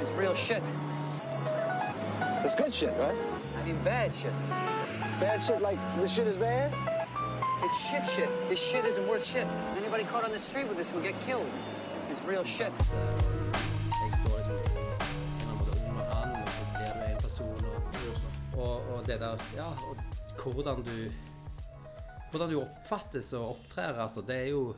This is real shit. It's good shit, right? I mean bad shit. Bad shit like this shit is bad? It's shit shit. This shit isn't worth shit. Anybody caught on the street with this will get killed. This is real shit. Liksom og, og det der Ja, og hvordan du Hvordan du oppfattes og opptrer, altså, det er jo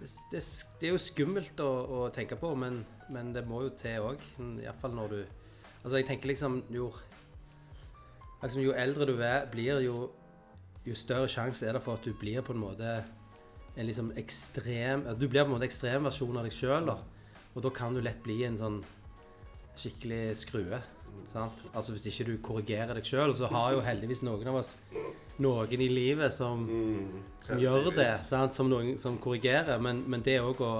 det, det, det er jo skummelt å, å tenke på, men, men det må jo til òg. Iallfall når du Altså, jeg tenker liksom jo liksom, Jo eldre du er, blir, jo, jo større sjanse er det for at du blir på en måte en liksom ekstrem Du blir på en måte ekstrem versjon av deg sjøl, da. Og da kan du lett bli en sånn skikkelig skrue. Sant? Altså Hvis ikke du korrigerer deg sjøl, så har jo heldigvis noen av oss noen i livet som, som gjør det. Sant? Som noen som korrigerer. Men, men det òg å,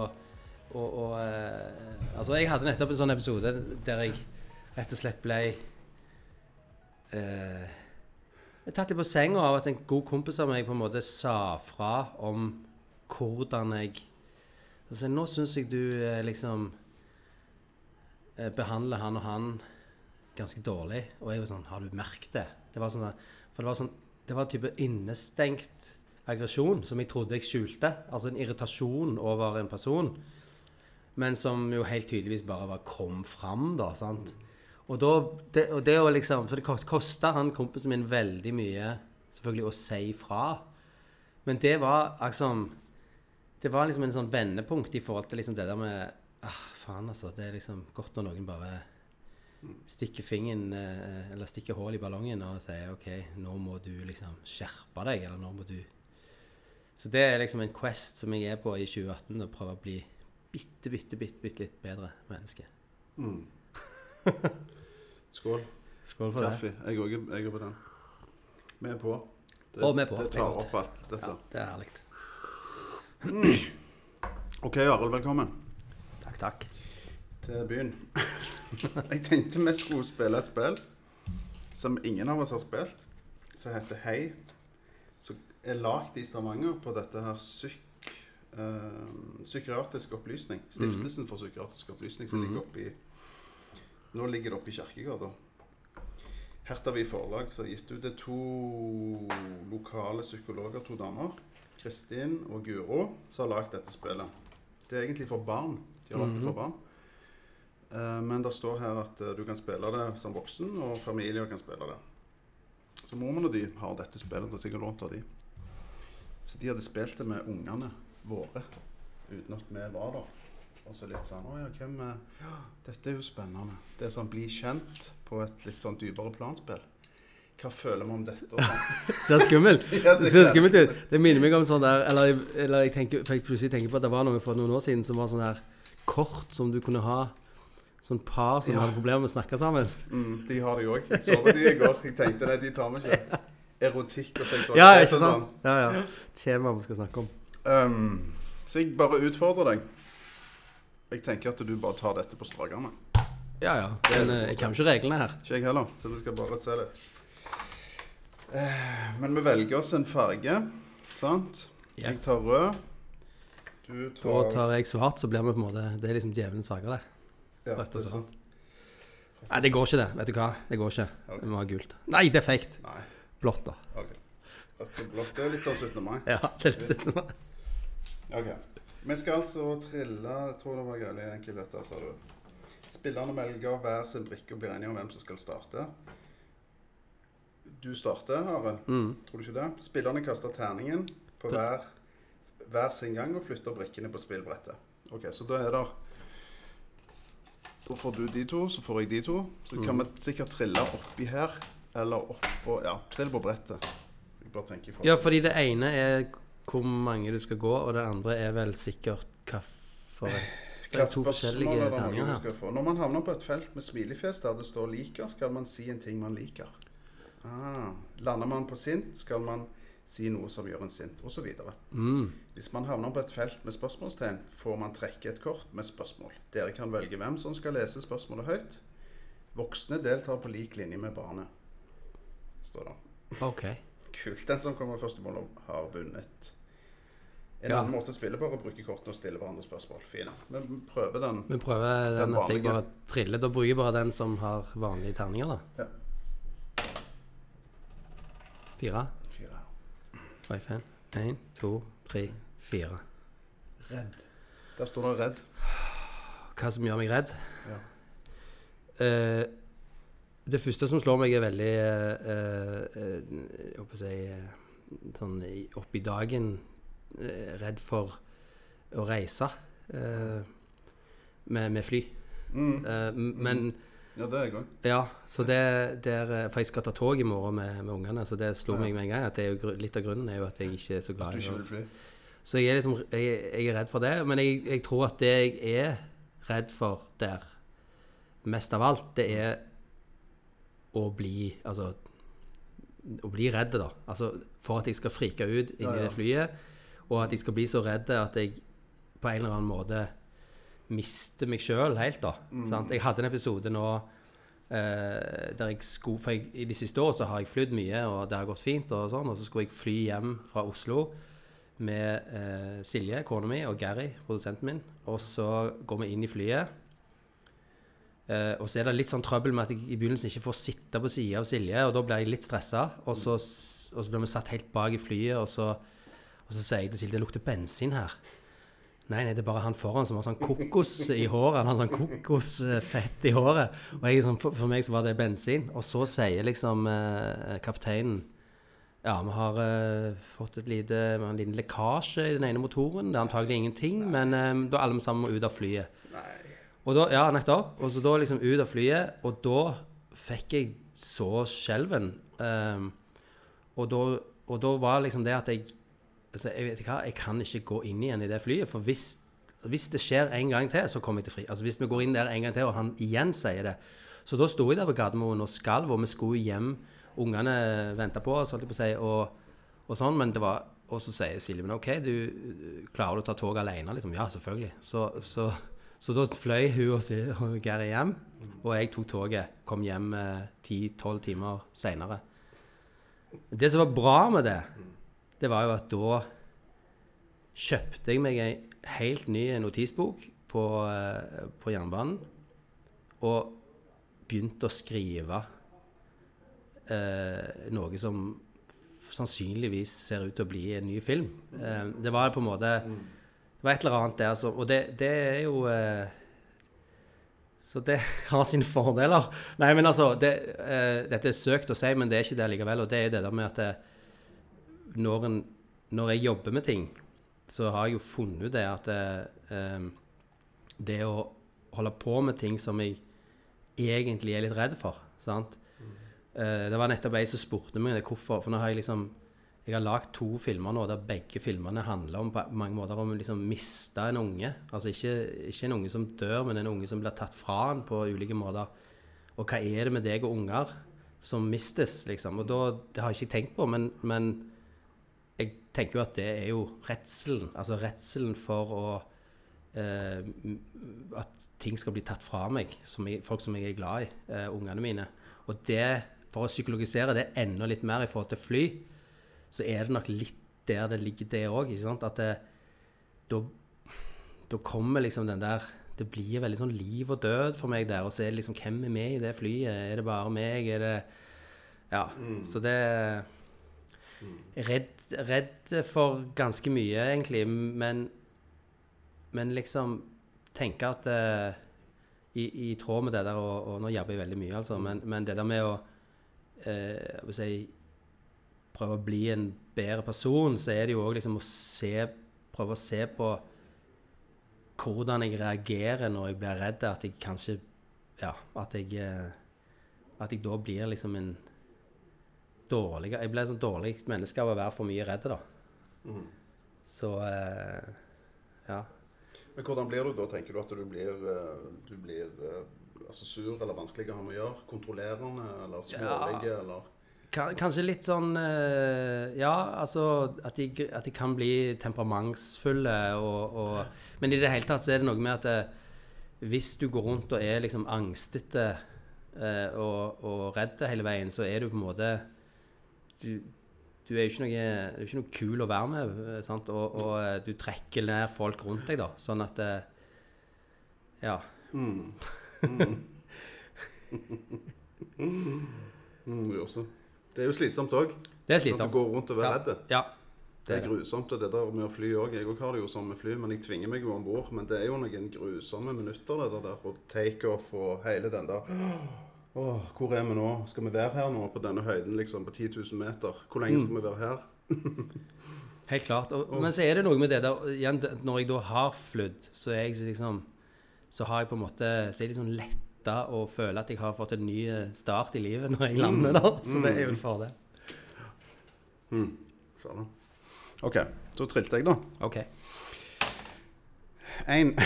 å, og eh, Altså, jeg hadde nettopp en sånn episode der jeg rett og slett ble eh, tatt litt på senga av at en god kompis av meg på en måte sa fra om hvordan jeg Altså, nå syns jeg du eh, liksom eh, behandler han og han ganske dårlig. Og jeg var sånn Har du merket det? Det var sånn, for det var sånn Det var en type innestengt aggresjon som jeg trodde jeg skjulte. Altså en irritasjon over en person. Men som jo helt tydeligvis bare var kom fram, da. sant? Og da det, og det å liksom For det kosta han kompisen min veldig mye selvfølgelig å si fra. Men det var liksom Det var liksom en sånn vendepunkt i forhold til liksom det der med ah, Faen, altså. Det er liksom godt når noen bare stikker fingeren eh, Eller stikker hull i ballongen og sier OK, nå må du liksom skjerpe deg, eller nå må du Så det er liksom en quest som jeg er på i 2018, å prøve å bli bitte, bitte, bitte, bitte litt bedre menneske. Skål. Skål for Kaffe. Jeg òg er, på den. Vi er på. Det, Og vi er på. det Det tar opp alt dette. Ja, det er herlig. OK, Arild, velkommen Takk, takk. til byen. jeg tenkte vi skulle spille et spill som ingen av oss har spilt, som heter Hei. Som er lagd i Stavanger på dette her psyk... eh, psykiatrisk opplysning. Stiftelsen for psykiatrisk opplysning som ligger oppi Nå ligger det oppe i Kjerkegata. Hertavi forlag som har gitt ut det to lokale psykologer, to damer. Kristin og Guro, som har lagd dette spillet. Det er egentlig for barn. De har lagd det for barn. Eh, Men det står her at eh, du kan spille det som voksen, og familier kan spille det. Så mormor og de har dette spillet, er sikkert lånt av de. Så de hadde spilt det med ungene våre, uten at vi var der. Og så litt sånn Å ja, hvem er Ja, dette er jo spennende. Det er sånn bli kjent på et litt sånn dypere planspill. Hva føler vi om dette? Sånn. Ser skummelt Ja, det ser skummelt ut. Det minner meg om sånn der Eller, eller jeg, tenker, for jeg plutselig tenker på at det var noe for noen år siden som var sånn her kort som du kunne ha Sånn par som Ja. hadde problemer med å snakke sammen. Mm, de har det jo òg. Så på de i går. Jeg tenkte det, de tar vi ikke. Erotikk og seksualitet Ja, ikke og sånn. Ja, ja. Tema vi skal snakke om. Um, så jeg bare utfordrer deg. Jeg tenker at du bare tar dette på strak arm. Ja, ja. Men eh, jeg kan jo ikke reglene her. Ikke jeg heller, så vi skal bare se litt. Eh, men vi velger oss en farge, sant? Jeg Yes. tar rød. Du Da tar tar jeg svart, så blir vi på en måte Det er liksom djevelens farger, det. ja, rødt og det er sånn. Nei, det går ikke, det. Vet du hva? Det går ikke. Vi må ha gult. Nei, det feigt. Nei, Blått, da. ok. Rødt og blått. Det er litt sånn 17. mai. Ja, det er litt sånn. Ok. Vi skal altså trille Jeg tror det var veldig enkelt dette, sa du. Spillerne velger hver sin brikke og blir enige om hvem som skal starte. Du starter, Are. Mm. Tror du ikke det? Spillerne kaster terningen på hver, hver sin gang og flytter brikkene på spillbrettet. Ok, Så da er det Da får du de to, så får jeg de to. Så kan vi sikkert trille oppi her, eller oppå Ja, trill på brettet. Jeg bare tenker i forhold- Ja, fordi det ene er hvor mange du skal gå, og det andre er vel sikkert hva for et Det er to forskjellige er terninger her. Når man havner på et felt med smilefjes der det står 'liker', skal man si en ting man liker. Ah, lander man på sint, skal man si noe som gjør en sint, osv. Mm. Hvis man havner på et felt med spørsmålstegn, får man trekke et kort med spørsmål. Dere kan velge hvem som skal lese spørsmålet høyt. Voksne deltar på lik linje med barnet. Står det. OK. Kult. Den som kommer først i mål, har vunnet. En Ja. annen måte å spille på er å bruke kortene og stille hverandre spørsmål. Fine. Vi prøver den. Vi prøver den, Den at jeg bare triller. Da bruker jeg bare den som har vanlige terninger, da. Ja. Fire. Fire. Oi, fan. Én, to, tre, fire. Redd. Der står det 'redd'. Hva som gjør meg redd? Ja. Eh, det første som slår meg, er veldig eh, eh, Jeg håper å si eh, sånn i- opp i dagen redd for å reise med, med fly. Mm. Men Ja, det er jeg òg. Ja, så det det er, For jeg skal ta tog i morgen med, med ungene, så det slo Ja. meg med en gang. at det er jo, Litt av grunnen er jo at jeg ikke er så glad i å fly. Så jeg er liksom jeg, jeg er redd for det. Men jeg, jeg tror at det jeg er redd for der, mest av alt, det er å bli Altså å bli redd, da. Altså for at jeg skal frike ut inni Ja, ja. det flyet, og at jeg skal bli så redd at jeg på en eller annen måte mister meg sjøl helt, da. Mm. Sant? Jeg hadde en episode nå eh, der jeg skulle For jeg, i de siste årene så har jeg flydd mye, og det har gått fint, og sånn, og så skulle jeg fly hjem fra Oslo med eh, Silje, kona mi, og Gary, produsenten min. Og så går vi inn i flyet. Eh, og så er det litt sånn trøbbel med at jeg i begynnelsen ikke får sitte på sida av Silje, og da blir jeg litt stressa. Og, så og så blir vi satt helt bak i flyet, og så, og så sier jeg til Silje det lukter bensin her. Nei, nei, det er bare han foran som har sånn kokos i håret. Han har sånn kokosfett i håret. Og jeg, sånn, for, for meg så var det bensin. Og så sier liksom uh, kapteinen ja, vi har uh, fått et lite, en liten lekkasje i den ene motoren. Det er antagelig ingenting, men eh, da er alle sammen må ut av flyet. Nei. Og da, ja, nettopp. Og så da liksom ut av flyet, og da fikk jeg så skjelven. Um, og, da, og da var liksom det at jeg altså, jeg vet hva, jeg kan ikke gå inn igjen i det flyet. For hvis, hvis det skjer en gang til, så kommer jeg til fri. Altså Hvis vi går inn der en gang til, og han igjen sier det. Så da sto jeg der på Gardermoen og skalv, og vi skulle hjem. Ungene venta på oss, holdt jeg på å si, og, og sånn. Men det var Og så sier Silje men OK, du klarer du å ta toget alene? Liksom, ja, selvfølgelig. Så, så, så da fløy hun og, Geir hjem, og jeg tok toget. Kom hjem ti-tolv timer seinere. Det som var bra med det, det var jo at da kjøpte jeg meg ei helt ny notisbok på, eh, på jernbanen. Og begynte å skrive eh, noe som sannsynligvis ser ut til å bli en ny film. Eh, det var på en måte Det var et eller annet der som Og det, det er jo eh, Så det har sine fordeler. Nei, men altså det, eh, Dette er søkt å si, men det er ikke det likevel. Og det er det der med at det, når, en, når jeg jobber med ting, så har jeg jo funnet ut det at det, eh, det å holde på med ting som jeg egentlig er litt redd for, sant? Eh, det var nettopp ei som spurte meg det, hvorfor. For nå har jeg liksom Jeg har lagd to filmer nå der begge filmene handler om på mange måter om å liksom miste en unge. Altså ikke, ikke en unge som dør, men en unge som blir tatt fra en på ulike måter. Og hva er det med deg og unger som mistes, liksom? Og da, det har jeg ikke tenkt på, men, men jeg tenker jo at det er jo redselen. Altså redselen for å eh, At ting skal bli tatt fra meg, som jeg, folk som jeg er glad i, eh, ungene mine. Og det, for å psykologisere det enda litt mer i forhold til fly, så er det nok litt der det ligger, det òg. At det, da, da kommer liksom den der Det blir veldig sånn liv og død for meg der. Og så er det liksom Hvem er med i det flyet? Er det bare meg? Er det Ja. Så det Redd, redd for ganske mye, egentlig, men Men liksom tenke at uh, i, I tråd med det der, og, og nå jobber jeg veldig mye, altså, men, men det der med å uh, si, prøve å bli en bedre person, så er det jo òg liksom å se Prøve å se på hvordan jeg reagerer når jeg blir redd. At jeg kanskje Ja, at jeg eh, At jeg da blir liksom en dårlig Jeg blir et sånn dårlig menneske av å være for mye redd, da. Så eh, Ja. Men hvordan blir du da? Tenker du at du blir, eh, du blir altså sur eller vanskelig å ha med å gjøre? Kontrollerende eller smålig? Eller? Ka- Kanskje litt sånn eh, Ja, altså at de, at de kan bli temperamentsfulle og, og Men i det hele tatt så er det noe med at det, hvis du går rundt og er liksom angstete eh, og, og redd hele veien, så er du på en måte du, du er jo ikke noe, ikke noe kul å være med, eh, sant? Og, og eh, du trekker ned folk rundt deg, da. Sånn at eh, Ja. Mm. Mm. mm, det er også. Det er jo slitsomt òg. Det er slitsomt. At du går rundt og er Ja. redd. Ja. Det er grusomt, og det der med å fly òg. Jeg òg har det jo sånn med fly, men jeg tvinger meg jo om bord. Men det er jo noen grusomme minutter, det der. Og takeoff og hele den der Åh, hvor er vi nå? Skal vi være her nå på denne høyden, liksom, på 10 000 meter? Hvor lenge skal vi være her? Helt klart. Og, men så er det noe med det der igjen, Når jeg da har flydd, så er jeg liksom Så har jeg på en måte Så er jeg liksom letta og føle at jeg har fått en ny eh, start i livet når jeg lander der. Så det er jo en fordel. Sånn. OK, så trilte jeg, da. OK. En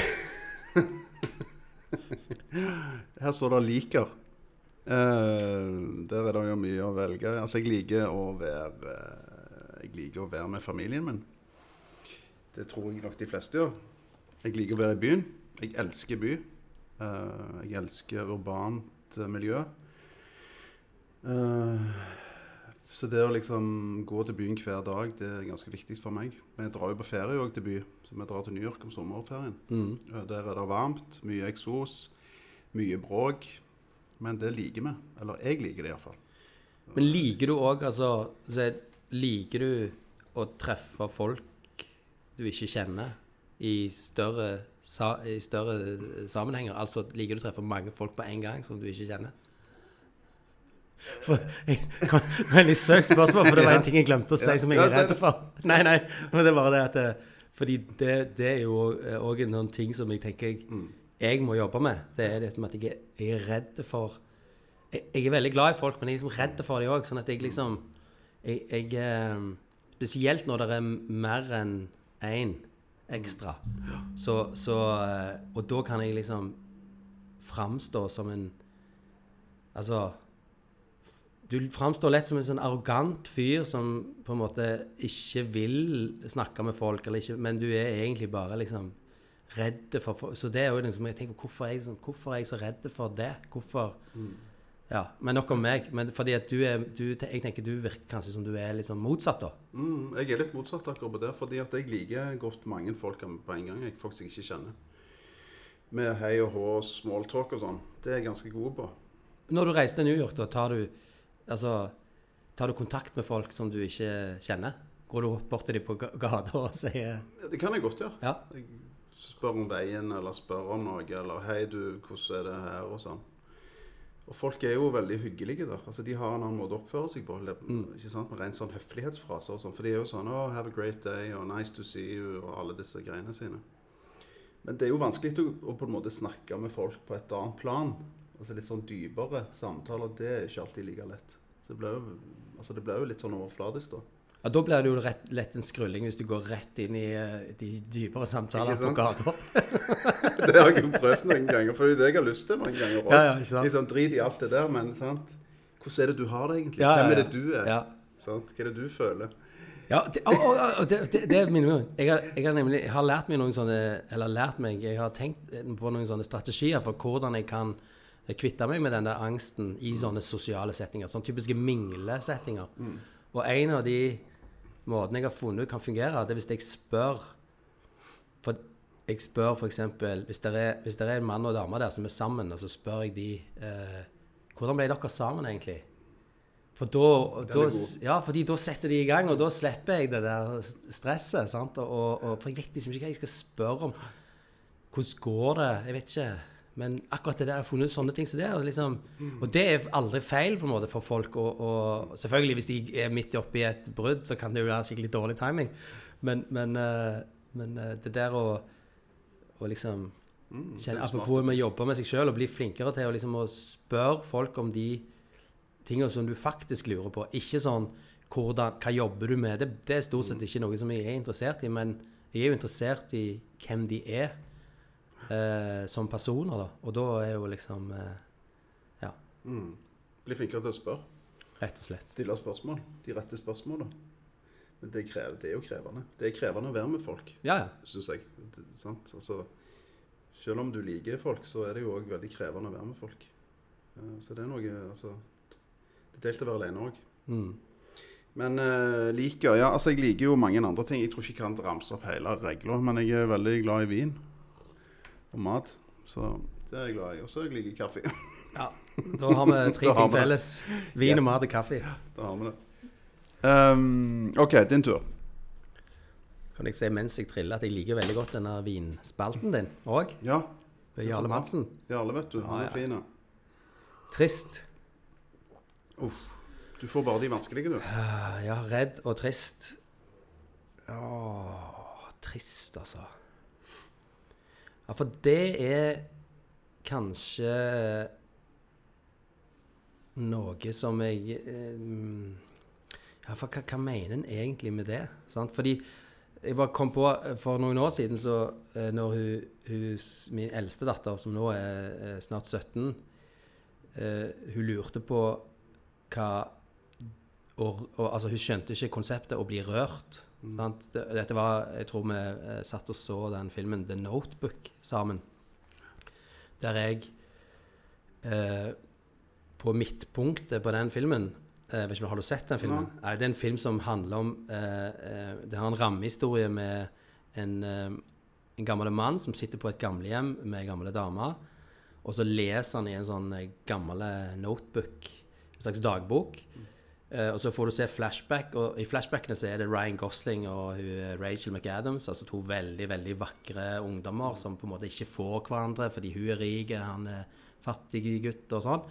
Her står det 'liker'. Uh, der er det jo mye å velge. Altså, jeg liker å være eh, Jeg liker å være med familien min. Det tror jeg nok de fleste gjør. Jeg liker å være i byen. Jeg elsker by. Eh, jeg elsker urbant eh, miljø. Eh, så det å liksom gå til byen hver dag, det er ganske viktig for meg. Vi drar jo på ferie òg til by. Så vi drar til New York om sommerferien. Mm. Der er det varmt, mye eksos, mye bråk. Men det liker vi. Eller jeg liker det iallfall. Men liker du òg altså så Liker du å treffe folk du ikke kjenner, i større, i større sammenhenger? Altså liker du å treffe mange folk på en gang som du ikke kjenner? For, kom- Veldig søkt spørsmål, for det var en ting jeg glemte å si som jeg er redd for. Nei, nei, men det bare det at Fordi det, det er jo òg noen ting som jeg tenker jeg, Mm. jeg må jobbe med. Det er det som at jeg jeg er redd for jeg, jeg er veldig glad i folk, men jeg er liksom redd for dem òg. Sånn at jeg liksom jeg, jeg, eh, Spesielt når det er mer enn én ekstra. Så, så eh, Og da kan jeg liksom framstå som en Altså Du framstår lett som en sånn arrogant fyr som på en måte ikke vil snakke med folk, ikke, men du er egentlig bare liksom redd for folk. Så det er jo liksom, jeg tenker hvorfor er jeg, sånn, hvorfor er jeg så redd for det? Hvorfor Ja, Men nok om meg. Men fordi at du er du, Jeg tenker du virker kanskje som du er litt sånn motsatt, da. Mm, jeg er litt motsatt akkurat på det, fordi at jeg liker godt mange folk på en gang. Jeg, folk jeg ikke kjenner. Med hei og hå smalltalk og sånn. Det er jeg ganske god på. Når du reiser til New York, da tar du altså, tar du kontakt med folk som du ikke kjenner? Går du bort til dem på ga- gata og sier Det kan jeg godt gjøre. Ja. Jeg spør om veien, eller spør om noe, eller 'Hei, du, hvordan er det her?' og sånn. Og folk er jo veldig hyggelige da. Altså, De har en annen måte å oppføre seg på. Ikke sant? Med rent sånn høflighetsfraser og sånn. For de er jo sånn oh, 'Have a great day', og 'Nice to see you', og alle disse greiene sine. Men det er jo vanskelig å, å på en måte snakke med folk på et annet plan. Altså Litt sånn dypere samtaler. Det er ikke alltid like lett. Så det blir jo, altså, det blir jo litt sånn overfladisk, da. Ja, Da blir det jo rett, lett en skrulling hvis du går rett inn i eh, de dypere samtaler på gata. Det har jeg jo prøvd noen ganger, for det er det jeg har lyst til mange ganger. også. Ja, ja, ikke sant? Liksom, drit i alt det der, men sant? hvordan er det du har det egentlig? Ja, Hvem er det du er? Ja. Sant? Hva er det du føler? Ja, det, å, å, å, det, det, det minner. Jeg har, jeg har nemlig jeg har lært meg noen sånne Eller lært meg Jeg har tenkt på noen sånne strategier for hvordan jeg kan kvitte meg med den der angsten i sånne sosiale settinger. Sånne typiske minglesettinger. Og en av de måtene jeg har funnet ut kan fungere, det er hvis jeg spør For jeg spør f.eks. Hvis det er, hvis det er en mann og dame der som er sammen, og så spør jeg de eh, Hvordan ble dere sammen, egentlig? For da, da, ja, fordi da setter de i gang, og da slipper jeg det der stresset. og, og, for jeg vet liksom ikke hva jeg skal spørre om. Hvordan går det? Jeg vet ikke. Men akkurat det der, jeg har funnet ut sånne ting som det. Og, liksom, og det er aldri feil på en måte for folk. Og, og selvfølgelig, hvis de er midt oppi et brudd, så kan det jo være skikkelig dårlig timing. Men, men, eh, men eh, det der å, å liksom Mm, er. Apropos med å jobbe med seg sjøl og bli flinkere til å, liksom, å spørre folk om de tingene som du faktisk lurer på. Ikke sånn hvordan, Hva jobber du med? Det, det er stort sett ikke noe som jeg er interessert i, men jeg er jo interessert i hvem de er eh, som personer, da. Og da er jo liksom eh, Ja, Mm. Bli flinkere til å spørre. rett og slett. Stille spørsmål. De rette spørsmålene. Men det, krever, det er jo krevende. Det er krevende å være med folk, Ja, ja. syns jeg. Det, sant? Altså, selv om du liker folk, så er det jo òg veldig krevende å være med folk. Eh, Så det er noe Altså Det er delt å være alene òg. Mm. Men uh, liker Ja, altså jeg liker jo mange andre ting. Jeg tror ikke jeg kan ramse opp hele regla, men jeg er veldig glad i vin og mat. Så det er jeg glad i. Og så liker jeg kaffe. Ja, Da har vi tre ting felles. Vin Yes. og mat og kaffe. Da har vi det. Um, OK, din tur. Kan jeg si mens jeg triller at jeg liker veldig godt denne vinspalten din òg. Ja. Jarle Madsen. Jarle, vet du. Han Ja, er fin. Trist. Trist. Du får bare de vanskelige, du. Ah, Ja, redd og trist. Åh, trist, altså. Ja, for det er kanskje noe som jeg eh, Ja, for hva, hva mener en egentlig med det? Sant? Fordi jeg bare kom på eh, For noen år siden, så eh, når hun, hun min eldste datter, som nå er eh, snart 17, eh, hun lurte på hva og, og, altså, hun skjønte ikke konseptet å bli rørt. Sant? Dette var, Jeg tror vi eh, satt og så den filmen The Notebook sammen. Der jeg eh, På midtpunktet på den filmen eh, vet ikke, om- Har du sett den filmen? Nei, Det er en film som handler om eh, eh, Det har en rammehistorie med en, en gammel mann som sitter på et gamlehjem med gamle dame. Og så leser han i en sånn gammel notebook, en slags dagbok. Eh, og så får du se flashback, og i flashbackene så er det Ryan Gosling og hun, eh, Rachel McAdams, altså to veldig, veldig vakre ungdommer som på en måte ikke får hverandre fordi hun er rik, han er fattig gutt og sånn.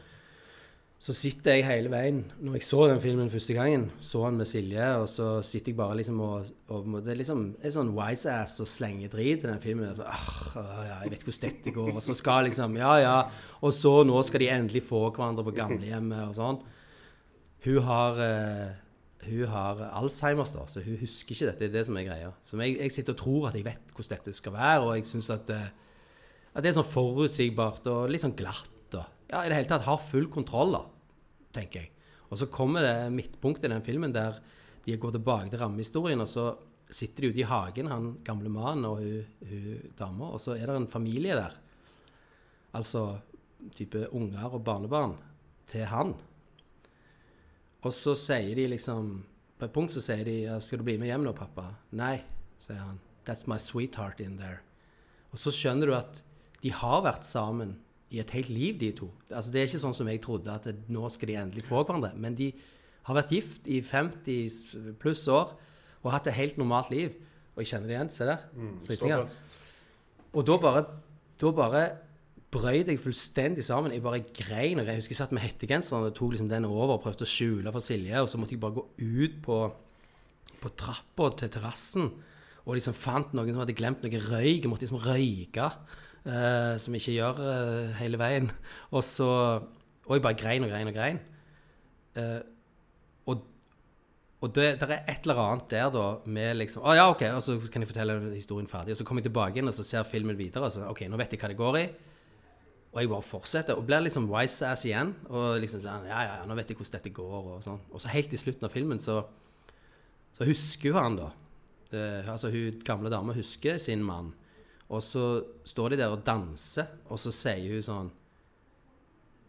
Så sitter jeg hele veien Når jeg så den filmen første gangen, så han med Silje, og så sitter jeg bare liksom og, og det er liksom er sånn wise ass og slenger drit i den filmen. Så, ah, ah, ja, jeg vet hvordan dette går. Og så skal liksom Ja, ja. Og så nå skal de endelig få hverandre på gamlehjemmet og sånn. Hun har eh, hun har Alzheimers, da, så hun husker ikke dette. Det er det som er greia. Så jeg, jeg sitter og tror at jeg vet hvordan dette skal være, og jeg syns at, eh, at det er sånn forutsigbart og litt sånn glatt. Og, ja, i det hele tatt har full kontroll, da, tenker jeg. Og så kommer det midtpunktet i den filmen der de går tilbake til rammehistorien, og så sitter de ute i hagen, han gamle mannen og hun, hun dama, og så er det en familie der. Altså type unger og barnebarn til han. Og så sier de liksom På et punkt så sier de 'Skal du bli med hjem nå, pappa?' 'Nei', sier han. 'That's my sweetheart in there'. Og så skjønner du at de har vært sammen i et helt liv, de to. Altså Det er ikke sånn som jeg trodde, at det, nå skal de endelig få hverandre. Men de har vært gift i 50 pluss år og hatt et helt normalt liv. Og jeg kjenner det igjen. Se der. Frysninger. Såpass. Og da bare, da bare brøyt jeg fullstendig sammen. Jeg bare grein. og grein. Jeg husker jeg satt med hettegenseren og tok liksom den over og prøvde å skjule for Silje. Og så måtte jeg bare gå ut på, på trappa til terrassen og liksom fant noen som hadde glemt noe røyk. Jeg måtte liksom røyke, uh, som jeg ikke gjør uh, hele veien. Og så Og jeg bare grein og grein og grein. Uh, og og det, det er et eller annet der da med liksom Å ja, OK, og så kan jeg fortelle historien ferdig. Og så kommer jeg tilbake inn og så ser filmen videre. Og så OK, nå vet jeg hva det går i. Og jeg bare fortsetter. Og blir liksom wise ass igjen. Og liksom sånn Ja, ja, ja, nå vet jeg hvordan dette går, og sånn. Og så helt i slutten av filmen så, så husker hun han, da. Eh, altså hun gamle dama husker sin mann. Og så står de der og danser, og så sier hun sånn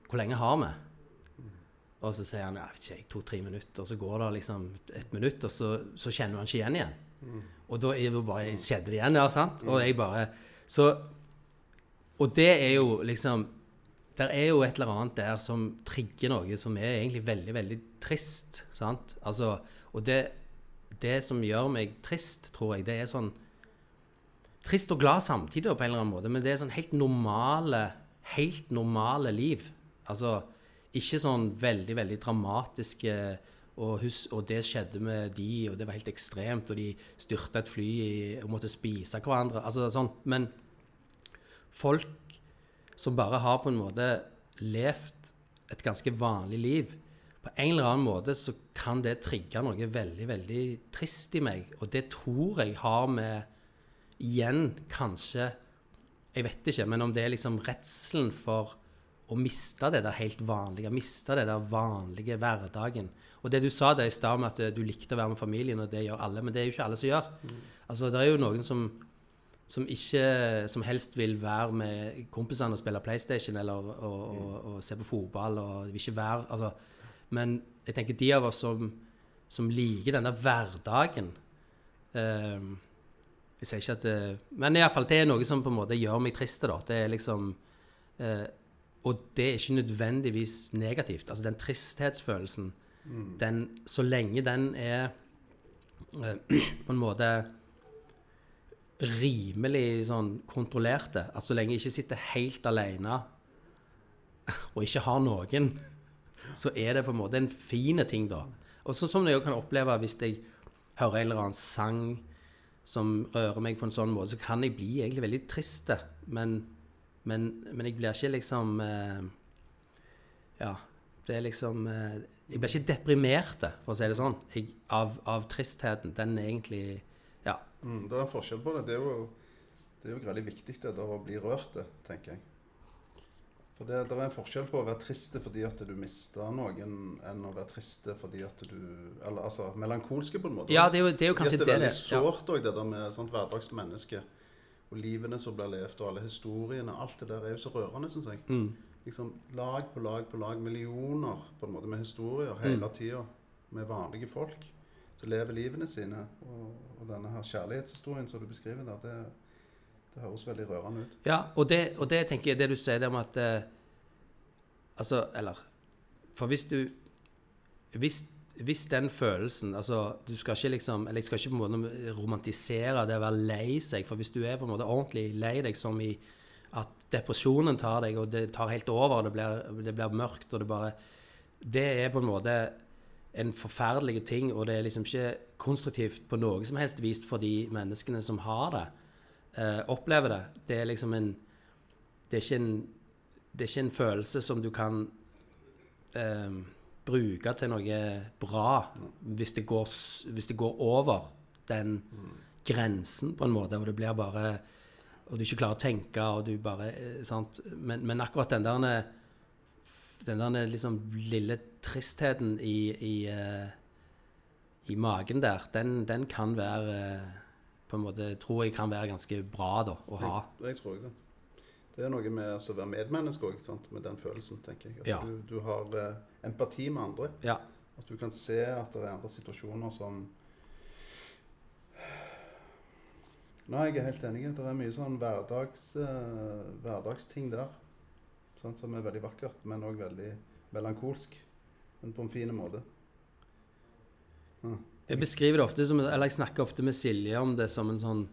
Hvor lenge har vi? Og så sier han ja, vet ikke, to-tre minutter, og så går det liksom et minutt, og så, så kjenner han ikke igjen igjen. Og da er det bare, skjedde det igjen, ja, sant? Og jeg bare Så Og det er jo liksom Det er jo et eller annet der som trigger noe som er egentlig veldig, veldig trist. Sant? Altså Og det, det som gjør meg trist, tror jeg, det er sånn Trist og glad samtidig, på en eller annen måte, men det er sånn helt normale Helt normale liv. Altså ikke sånn veldig, veldig dramatiske og, hus, og det skjedde med de, og det var helt ekstremt, og de styrta et fly i, og måtte spise hverandre. Altså sånn. Men folk som bare har på en måte levd et ganske vanlig liv, på en eller annen måte så kan det trigge noe veldig, veldig trist i meg. Og det tror jeg har med Igjen, kanskje Jeg vet ikke, men om det er liksom redselen for å miste det der helt vanlige, miste det der vanlige hverdagen. Og det du sa der i stad med at du likte å være med familien, og det gjør alle, men det er jo ikke alle som gjør. Altså, det er jo noen som, som ikke som helst vil være med kompisene og spille PlayStation eller og, og, og se på fotball og vil ikke være altså, Men jeg tenker de av oss som som liker denne hverdagen. Eh, jeg sier ikke at det, Men iallfall, det er noe som på en måte gjør meg trist. da. Det er liksom eh, Og det er ikke nødvendigvis negativt. Altså den tristhetsfølelsen, den, så lenge den er eh, på en måte rimelig sånn kontrollerte, At så lenge jeg ikke sitter helt alene og ikke har noen, så er det på en måte en fin ting, da. Og sånn som jeg kan oppleve hvis jeg hører en eller annen sang som rører meg på en sånn måte, så kan jeg bli egentlig veldig trist. Men, men, men jeg blir ikke liksom eh, Ja, det er liksom eh, Jeg blir ikke deprimert, for å si det sånn, jeg, av, av tristheten. Den er egentlig. Mm, det er en forskjell på det. Det er jo, det er jo veldig viktig det å bli rørt, tenker jeg. For det, det er en forskjell på å være trist fordi at du mista noen, enn å være trist fordi at du Eller altså melankolske, på en måte. Ja, det er jo, det er jo kanskje det det er veldig sårt òg, det der med sånt hverdagsmenneske. Og livene som blir levd, og alle historiene. Alt det der er jo så rørende, syns jeg. Mm. Liksom Lag på lag på lag, millioner på en måte med historier Mm. hele tida. Med vanlige folk som lever livene sine. Og, og denne her kjærlighetshistorien som du beskriver der, det, det høres veldig rørende ut. Ja, og det, og det tenker jeg, det du sier der om at eh, Altså, eller For hvis du hvis, hvis den følelsen Altså, du skal ikke liksom Eller jeg skal ikke på en måte romantisere det å være lei seg, for hvis du er på en måte ordentlig lei deg, som i at depresjonen tar deg, og det tar helt over, det blir, det blir mørkt, og det bare Det er på en måte en forferdelig ting, og det er liksom ikke konstruktivt på noe som helst vis for de menneskene som har det, eh, opplever det. Det er liksom en Det er en, det er ikke en følelse som du kan eh, bruke til noe bra hvis det, går, hvis det går over den grensen, på en måte, og det blir bare Og du ikke klarer å tenke, og du bare eh, sant? Men, men akkurat den der den der liksom lille tristheten i, i, eh, i magen der, den, den kan være eh, på en måte, tror jeg kan være ganske bra da, å ha. Jeg, jeg tror det. Det er noe med å være medmenneske òg, med den følelsen, tenker jeg. At Ja. du, du har eh, empati med andre. Ja. At du kan se at det er andre situasjoner som Nei, jeg er helt enig. Det er mye sånn hverdags, uh, hverdagsting der. Sant, som er veldig vakkert, men òg veldig melankolsk. Men på en fin måte. Jeg beskriver det ofte som, eller jeg snakker ofte med Silje om det som en sånn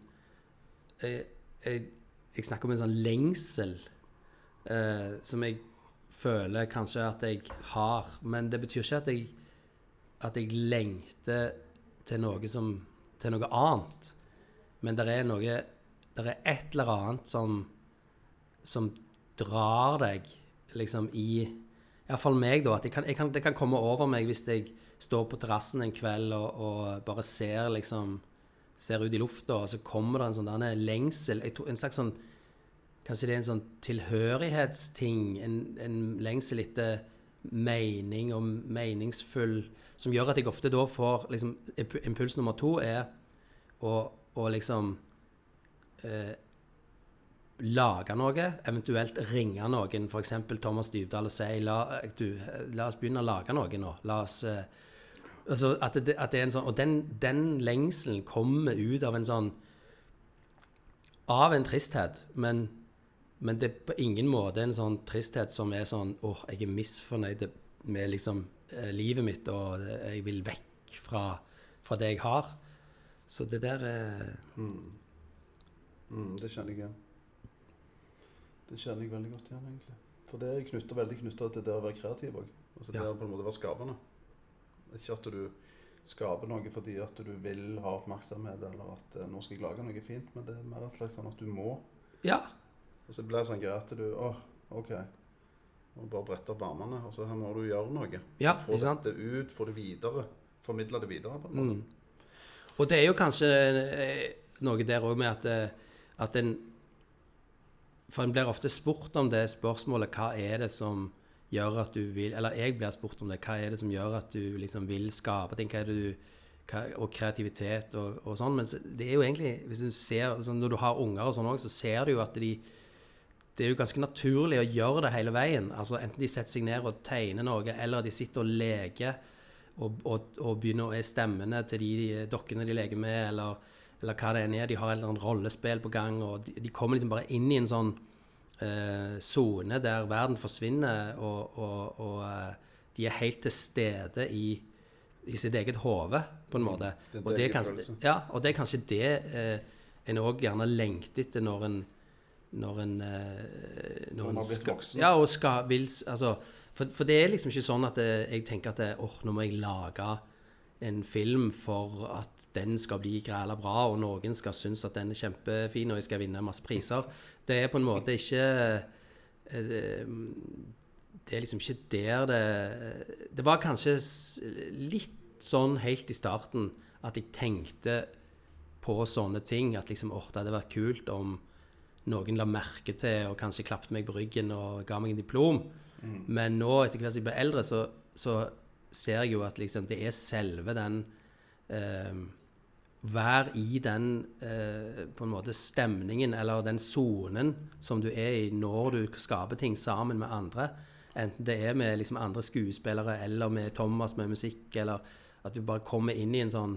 Jeg, jeg, jeg snakker om en sånn lengsel eh, som jeg føler kanskje at jeg har. Men det betyr ikke at jeg, at jeg lengter til noe som til noe annet. Men det er noe Det er et eller annet som som drar deg liksom i Iallfall meg, da. At jeg kan, jeg kan, det kan komme over meg hvis jeg står på terrassen en kveld og, og bare ser liksom Ser ut i lufta, og så kommer det en sånn derne lengsel jeg tror, En slags sånn Kanskje det er en sånn tilhørighetsting. En, en lengsel etter mening og meningsfull Som gjør at jeg ofte da får liksom Impuls nummer to er å, å liksom eh, lage noe, eventuelt ringe noen, f.eks. Thomas Dybdahl, og si la, du, la oss begynne å lage noe nå. La oss uh, altså at det, at det er en sånn, Og den, den lengselen kommer ut av en sånn Av en tristhet, men, men det er på ingen måte en sånn tristhet som er sånn åh, jeg er misfornøyd med liksom eh, livet mitt, og jeg vil vekk fra, fra det jeg har. Så det der er Mm, det kjenner jeg igjen. Det kjenner jeg veldig godt igjen, egentlig. For det er knyttet, veldig knytta til det å være kreativ òg. Altså det Ja. å på en måte være skapende. Ikke at du skaper noe fordi at du vil ha oppmerksomhet, eller at eh, nå skal jeg lage noe fint, men det er mer et slags sånn at du må. Ja. Og så blir det sånn greit at du Å, OK. Må bare brette opp armene, og så her må du gjøre noe. Ja, få dette ut, få det videre. Formidle det videre, på en måte. Mm. Og det er jo kanskje eh, noe der òg med at, eh, at en For en blir ofte spurt om det spørsmålet hva er det som gjør at du vil Eller jeg blir spurt om det. Hva er det som gjør at du liksom vil skape ting? Hva er det du, og kreativitet og, og sånn. Men det er jo egentlig hvis du ser, sånn, Når du har unger og sånn òg, så ser du jo at de det er jo ganske naturlig å gjøre det hele veien. Altså Enten de setter seg ned og tegner noe, eller de sitter og leker og, og, og begynner å er stemmene til de dokkene de leker med, eller, eller hva det enn er. De har et eller annet rollespill på gang, og de, de kommer liksom bare inn i en sånn sone der verden forsvinner, og, og, og eh, de er helt til stede i, i sitt eget hode, på en måte. det er og, det kanskje, ja, og det er kanskje det eh, en òg gjerne lengter etter når en når en, eh, når en skal. Ja, og skal vil Altså, for, for det er liksom ikke sånn at eh, jeg tenker at åh, åh, nå må jeg lage en film for at den skal bli græla bra, og noen skal synes at den er kjempefin, og jeg skal vinne masse priser. Det er på en måte ikke eh, Det er liksom ikke der det Det var kanskje litt sånn helt i starten at jeg tenkte på sånne ting. At liksom, åh, det hadde vært kult om noen la merke til og kanskje klappet meg på ryggen og ga meg en diplom. Men nå, etter hvert som jeg blir eldre, så, så ser jeg jo at liksom, det er selve den eh, Vær i den eh, på en måte stemningen eller den sonen som du er i når du skaper ting sammen med andre. Enten det er med liksom, andre skuespillere eller med Thomas med musikk, eller at du bare kommer inn i en sånn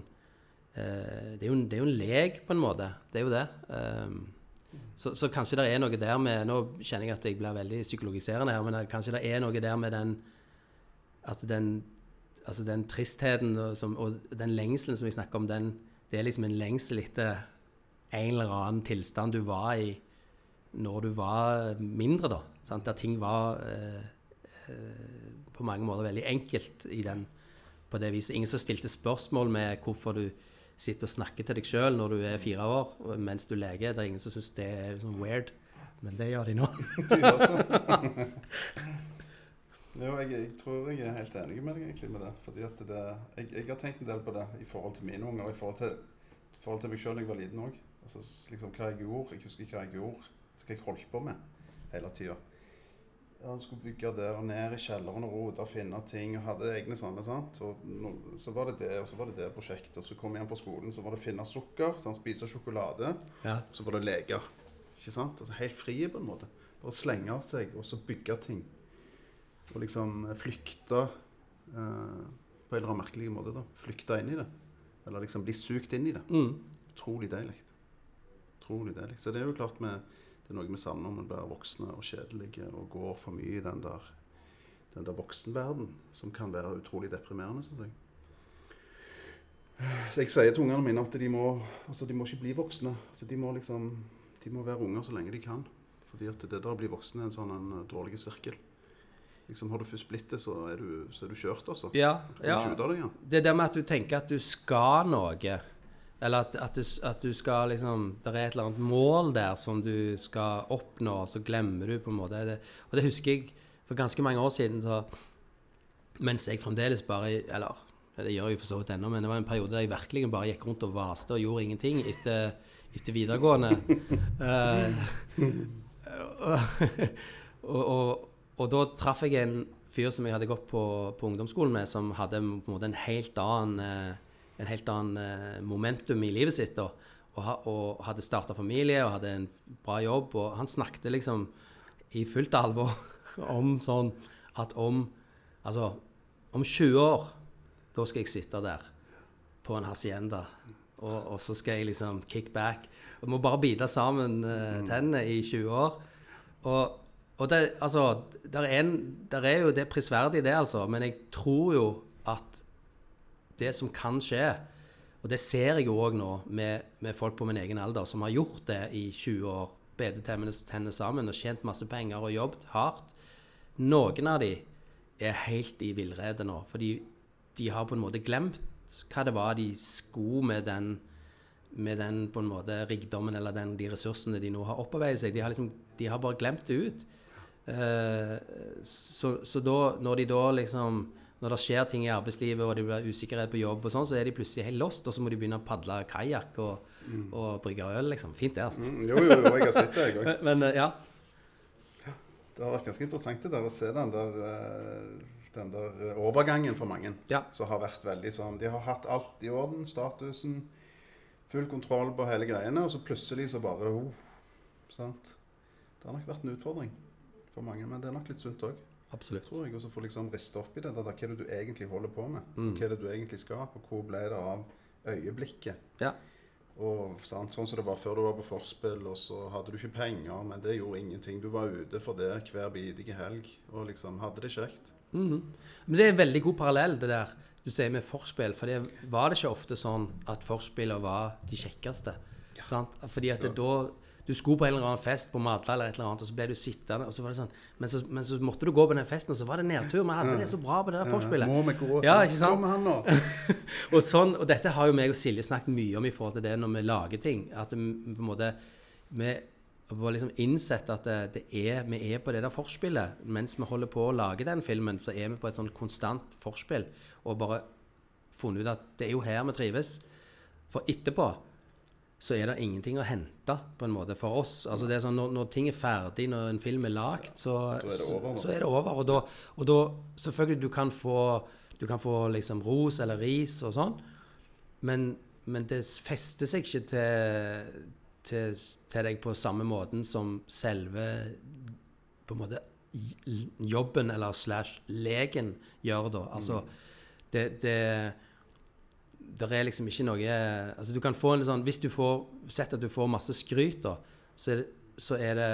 eh, det, er jo, det er jo en lek, på en måte. Det er jo det. Um, så, så kanskje det er noe der med Nå kjenner jeg at jeg blir veldig psykologiserende her, men kanskje det er noe der med den At den Altså den tristheten og, som, og den lengselen som jeg snakker om, den, det er liksom en lengsel etter en eller annen tilstand du var i når du var mindre, da. Sant? Der ting var eh, eh, på mange måter veldig enkelt i den på det viset. Ingen som stilte spørsmål med hvorfor du sitter og snakker til deg sjøl når du er fire år mens du leker. Det er ingen som syns det er sånn weird, men det gjør de nå. Jo, jeg, jeg tror jeg er helt enig med deg egentlig med det. Fordi at det jeg, jeg har tenkt en del på det i forhold til mine unger, og i forhold til, i forhold til meg sjøl da jeg var liten òg. Altså, liksom, hva jeg gjorde. Jeg husker hva jeg gjorde. Hva jeg holdt på med hele tida. Han skulle bygge der og ned i kjelleren og rote og finne ting. Og hadde egne sånne. sant? Og no, så var det det, og så var det det prosjektet. Og så kom jeg hjem fra skolen, så var det finne sukker, så han spise sjokolade. Ja. Så var det leker. Ikke sant? Altså Helt frie på en måte. Bare slenge av seg og så bygge ting. Og liksom flykta flykte eh, på en eller annen merkelig måte. da. Flykte inn i det. Eller liksom bli sugd inn i det. Mm. Utrolig deilig. Utrolig deilig. Så det er jo klart vi, det er noe vi savner når vi blir voksne og kjedelige og går for mye i den der, den der voksenverden, som kan være utrolig deprimerende, syns jeg. Så jeg sier til ungene mine at de må, altså de må ikke bli voksne. Altså de, må liksom, de må være unger så lenge de kan. Fordi at det der å bli voksen er en sånn en dårlig sirkel. Liksom Har du først blitt det, så er du, så er du kjørt, altså. Ja, Du ja. det ja. Det der med at du tenker at du skal noe, eller at, at, du, at du skal liksom Det er et eller annet mål der som du skal oppnå, så glemmer du på en måte det. Og det husker jeg for ganske mange år siden, så mens jeg fremdeles bare Eller det gjør jeg for så vidt ennå, men det var en periode der jeg virkelig bare gikk rundt og vaste og gjorde ingenting etter, etter videregående. uh, og, og, og da traff jeg en fyr som jeg hadde gått på, på ungdomsskolen med, som hadde på en måte en helt annen, eh, en helt annen eh, momentum i livet sitt. Og, og, og hadde starta familie og hadde en bra jobb. Og han snakket liksom i fullt alvor om sånn at om Altså, om 20 år, da skal jeg sitte der på en hacienda. Og, og så skal jeg liksom kick back. Og må bare bite sammen eh, tennene i 20 år. Og, og det, altså, der er, en, der er jo det prisverdig, det, altså. Men jeg tror jo at det som kan skje, og det ser jeg jo òg nå med, med folk på min egen alder som har gjort det i 20 år, bedet tennene sammen og tjent masse penger og jobbet hardt. Noen av de er helt i villrede nå, fordi de har på en måte glemt hva det var de skulle med den med den på en måte rikdommen eller den, de ressursene de nå har opparbeidet seg. De har, liksom, de har bare glemt det ut. Eh, så, så da, når de da liksom Når det skjer ting i arbeidslivet og det blir usikkerhet på jobb, og sånn, så er de plutselig helt lost, og så må de begynne å padle kajakk og, og brygge øl. liksom. Fint, det, altså. Mm, jo, jo, jo, jeg har sett det, jeg òg. Men, eh, ja. Det har vært ganske interessant det der å se den der, eh, den der overgangen for mange. Ja. Som har vært veldig sånn De har hatt alt i orden, statusen, full kontroll på hele greiene, og så plutselig så bare oh, sant? Det har nok vært en utfordring for mange, men det er nok litt sunt òg. Absolutt. tror jeg. Og så få liksom riste opp i det. da, Hva er det du egentlig holder på med? Mm. Hva er det du egentlig skal? Og hvor ble det av øyeblikket? Ja. Og sant, Sånn som det var før du var på forspill, og så hadde du ikke penger, men det gjorde ingenting. Du var ute for det hver bidige helg og liksom hadde det kjekt. Men det er en veldig god parallell, det der du sier med forspill. For det var det ikke ofte sånn at forspillene var de kjekkeste. Sant? Fordi at det da Du skulle på en eller annen fest på Madla eller et eller annet, og så ble du sittende, og så var det sånn Men så, men så måtte du gå på den festen, og så var det nedtur. Vi hadde det så bra på det der forspillet. Må vi gå? Ja, sånn? ikke sant? Med han nå. Og, sånn, og dette har jo meg og Silje snakket mye om i forhold til det når vi lager ting. At vi på en måte Vi har liksom innsett at det, det er, vi er på det der forspillet. Mens vi holder på å lage den filmen, så er vi på et sånn konstant forspill. Og bare funnet ut at det er jo her vi trives. For etterpå så er det ingenting å hente på en måte for oss. Altså det er sånn, når, når ting er ferdig, når en film er lagt, så, så, så er det over. Og da, og da selvfølgelig, du kan få, du kan få liksom ros eller ris og sånn, men, men det fester seg ikke til, til, til deg på samme måten som selve på en måte jobben eller slash legen gjør da. Altså, det, det der er liksom ikke noe altså du kan få en sånn, Hvis du får sett at du får masse skryt, da, så, er det, så, er det,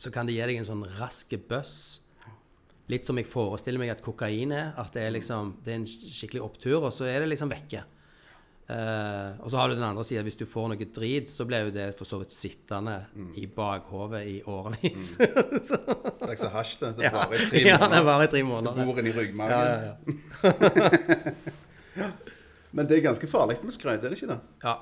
så kan det gi deg en sånn rask bøss. Litt som jeg forestiller meg at kokain er. At det er liksom, det er en skikkelig opptur, og så er det liksom vekke. Uh, og så har du den andre sida. Hvis du får noe drit, så blir jo det for så vidt sittende i bakhovet i årevis. Det er ikke så hasj, det. Det varer i tre ja, det måneder. varer i tre Det måneder. bor inni Ja, ja, ja. Men det er ganske farlig med skrøyt, er det ikke det? ja.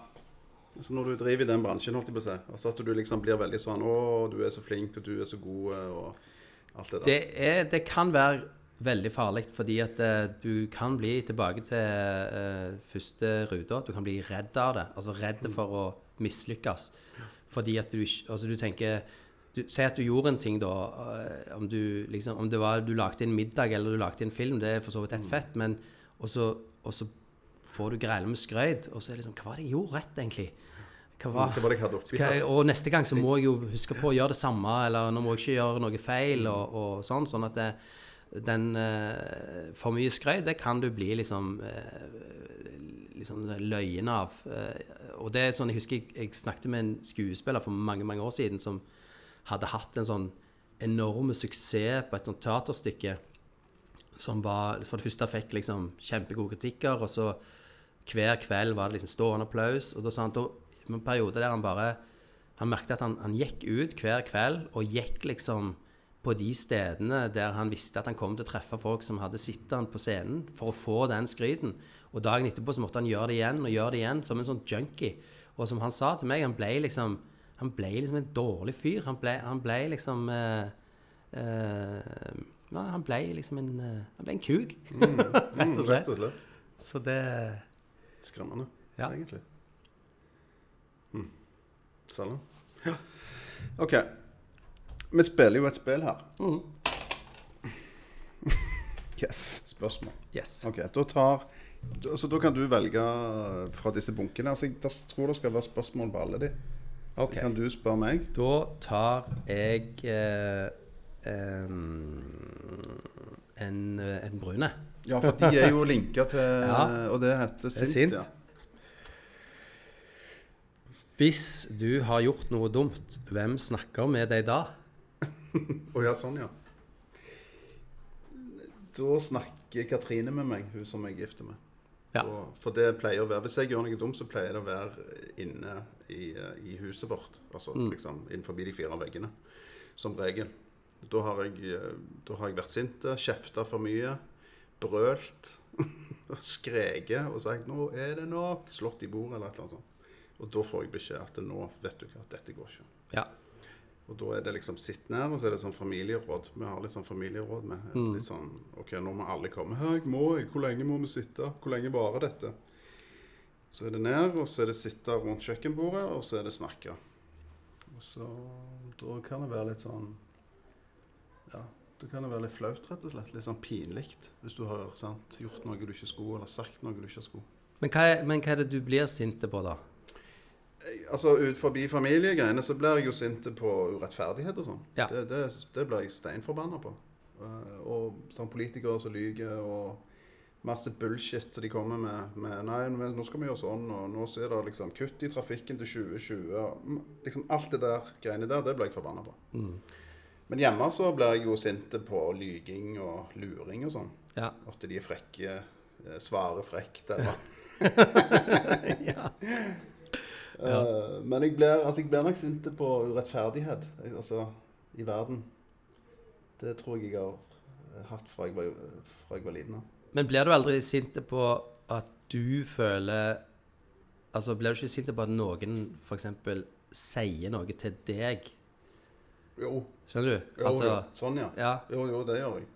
Så når du driver i den bransjen, holdt jeg på å si, altså at du liksom blir veldig sånn Å, du er så flink, og du er så god, og alt det der. Det, er, det kan være veldig farlig, fordi at uh, du kan bli tilbake til uh, første ruta. Du kan bli redd av det. Altså redd for å mislykkes. Fordi at du ikke Altså, du tenker du, Si at du gjorde en ting, da. eh, om du liksom Om det var du lagde en middag eller du lagde en film, det er for så vidt ett fett, men Og så, og så får du greiene med skrøyt, og så er det liksom Hva var det jeg gjorde rett, egentlig? Hva var, Hva var det jeg hadde oppi jeg, og neste gang så må jeg jo huske på å gjøre det samme, eller nå må jeg ikke gjøre noe feil, og, og sånn. Sånn at det, den uh, For mye skrøyt, det kan du bli liksom uh, liksom løyen av. Eh, og det er sånn, Jeg husker jeg, jeg snakket med en skuespiller for mange mange år siden som hadde hatt en sånn enorme suksess på et sånt teaterstykke som var For det første fikk liksom kjempegode kritikker, og så hver kveld var det liksom stående applaus. Og da sa han da, en periode der han bare Han merket at han, han gikk ut hver kveld og gikk liksom på de stedene der han visste at han kom til å treffe folk som hadde sett han på scenen, for å få den skryten. Og dagen etterpå så måtte han gjøre det igjen og gjøre det igjen, som en sånn junkie. Og som han sa til meg, han ble liksom han ble liksom en dårlig fyr. Han ble, han ble liksom eh, eh, ja, Han ble liksom en eh, Han ble en kuk, og slett. Rett og slett. Så det Skremmende, Ja. egentlig. Mm. Selger. Ja. OK. Vi spiller jo et spill her. Mm. Yes. Spørsmål. Yes. OK. Da tar Så da kan du velge fra disse bunkene. Altså, jeg tror det skal være spørsmål på alle de. Okay. Så kan du spørre meg. Da tar jeg eh, en, eh, en brune. Ja, for de er jo linka til Ja. Og det heter er sint. sint. Ja. Hvis du har gjort noe dumt, hvem snakker med deg da? Å ja, sånn, ja. Da snakker Katrine med meg, hun som jeg er gift med. Ja. Og, for det pleier å være, Hvis jeg gjør noe dumt, så pleier det å være inne i, i huset vårt. Altså Mm. liksom innenfor de fire veggene. Som regel. Da har jeg, eh, da har jeg vært sint, kjefta for mye, brølt, og skreket og sagt 'nå er det nok', slått i bordet eller et eller annet sånt. Og da får jeg beskjed at nå vet du hva, dette går ikke. Ja. Og da er det liksom sitt ned, og så er det sånn familieråd. Vi har litt sånn familieråd med litt sånn OK, nå må alle komme. Her, må jeg? Hvor lenge må vi sitte? Hvor lenge varer dette? Så er det ned, og så er det sitte rundt kjøkkenbordet, og så er det snakke. Og så Da kan det være litt sånn Ja, da kan det være litt flaut, rett og slett. Litt sånn pinlig hvis du har sant, gjort noe du ikke skulle, eller sagt noe du ikke skulle. Men hva, er, men hva er det du blir sinte på, da? Altså Ut forbi familiegreiene så blir jeg jo sinte på urettferdighet og sånn. Ja. Det, det, det blir jeg steinforbanna på. Eh, og sånn politikere som lyver, og masse bullshit som de kommer med. med Nei, men nå skal vi gjøre sånn, og nå er det liksom kutt i trafikken til 2020. og mm, Liksom alt det der greiene der, det blir jeg forbanna på. Men hjemme så blir jeg jo sint på lyging og luring og sånn. Ja. At de er frekke, eh, svarer frekt eller ja. Eh, Men jeg blir, altså, jeg blir nok sint på urettferdighet jeg- altså, i verden. Det tror jeg jeg har eh, hatt fra jeg var, fra jeg var liten. av. Men blir du aldri sint på at du føler Altså, blir du ikke sint på at noen f.eks. sier noe til deg? Jo, Skjønner du? jo, jo. sånn ja. ja. Jo, jo, det gjør jeg.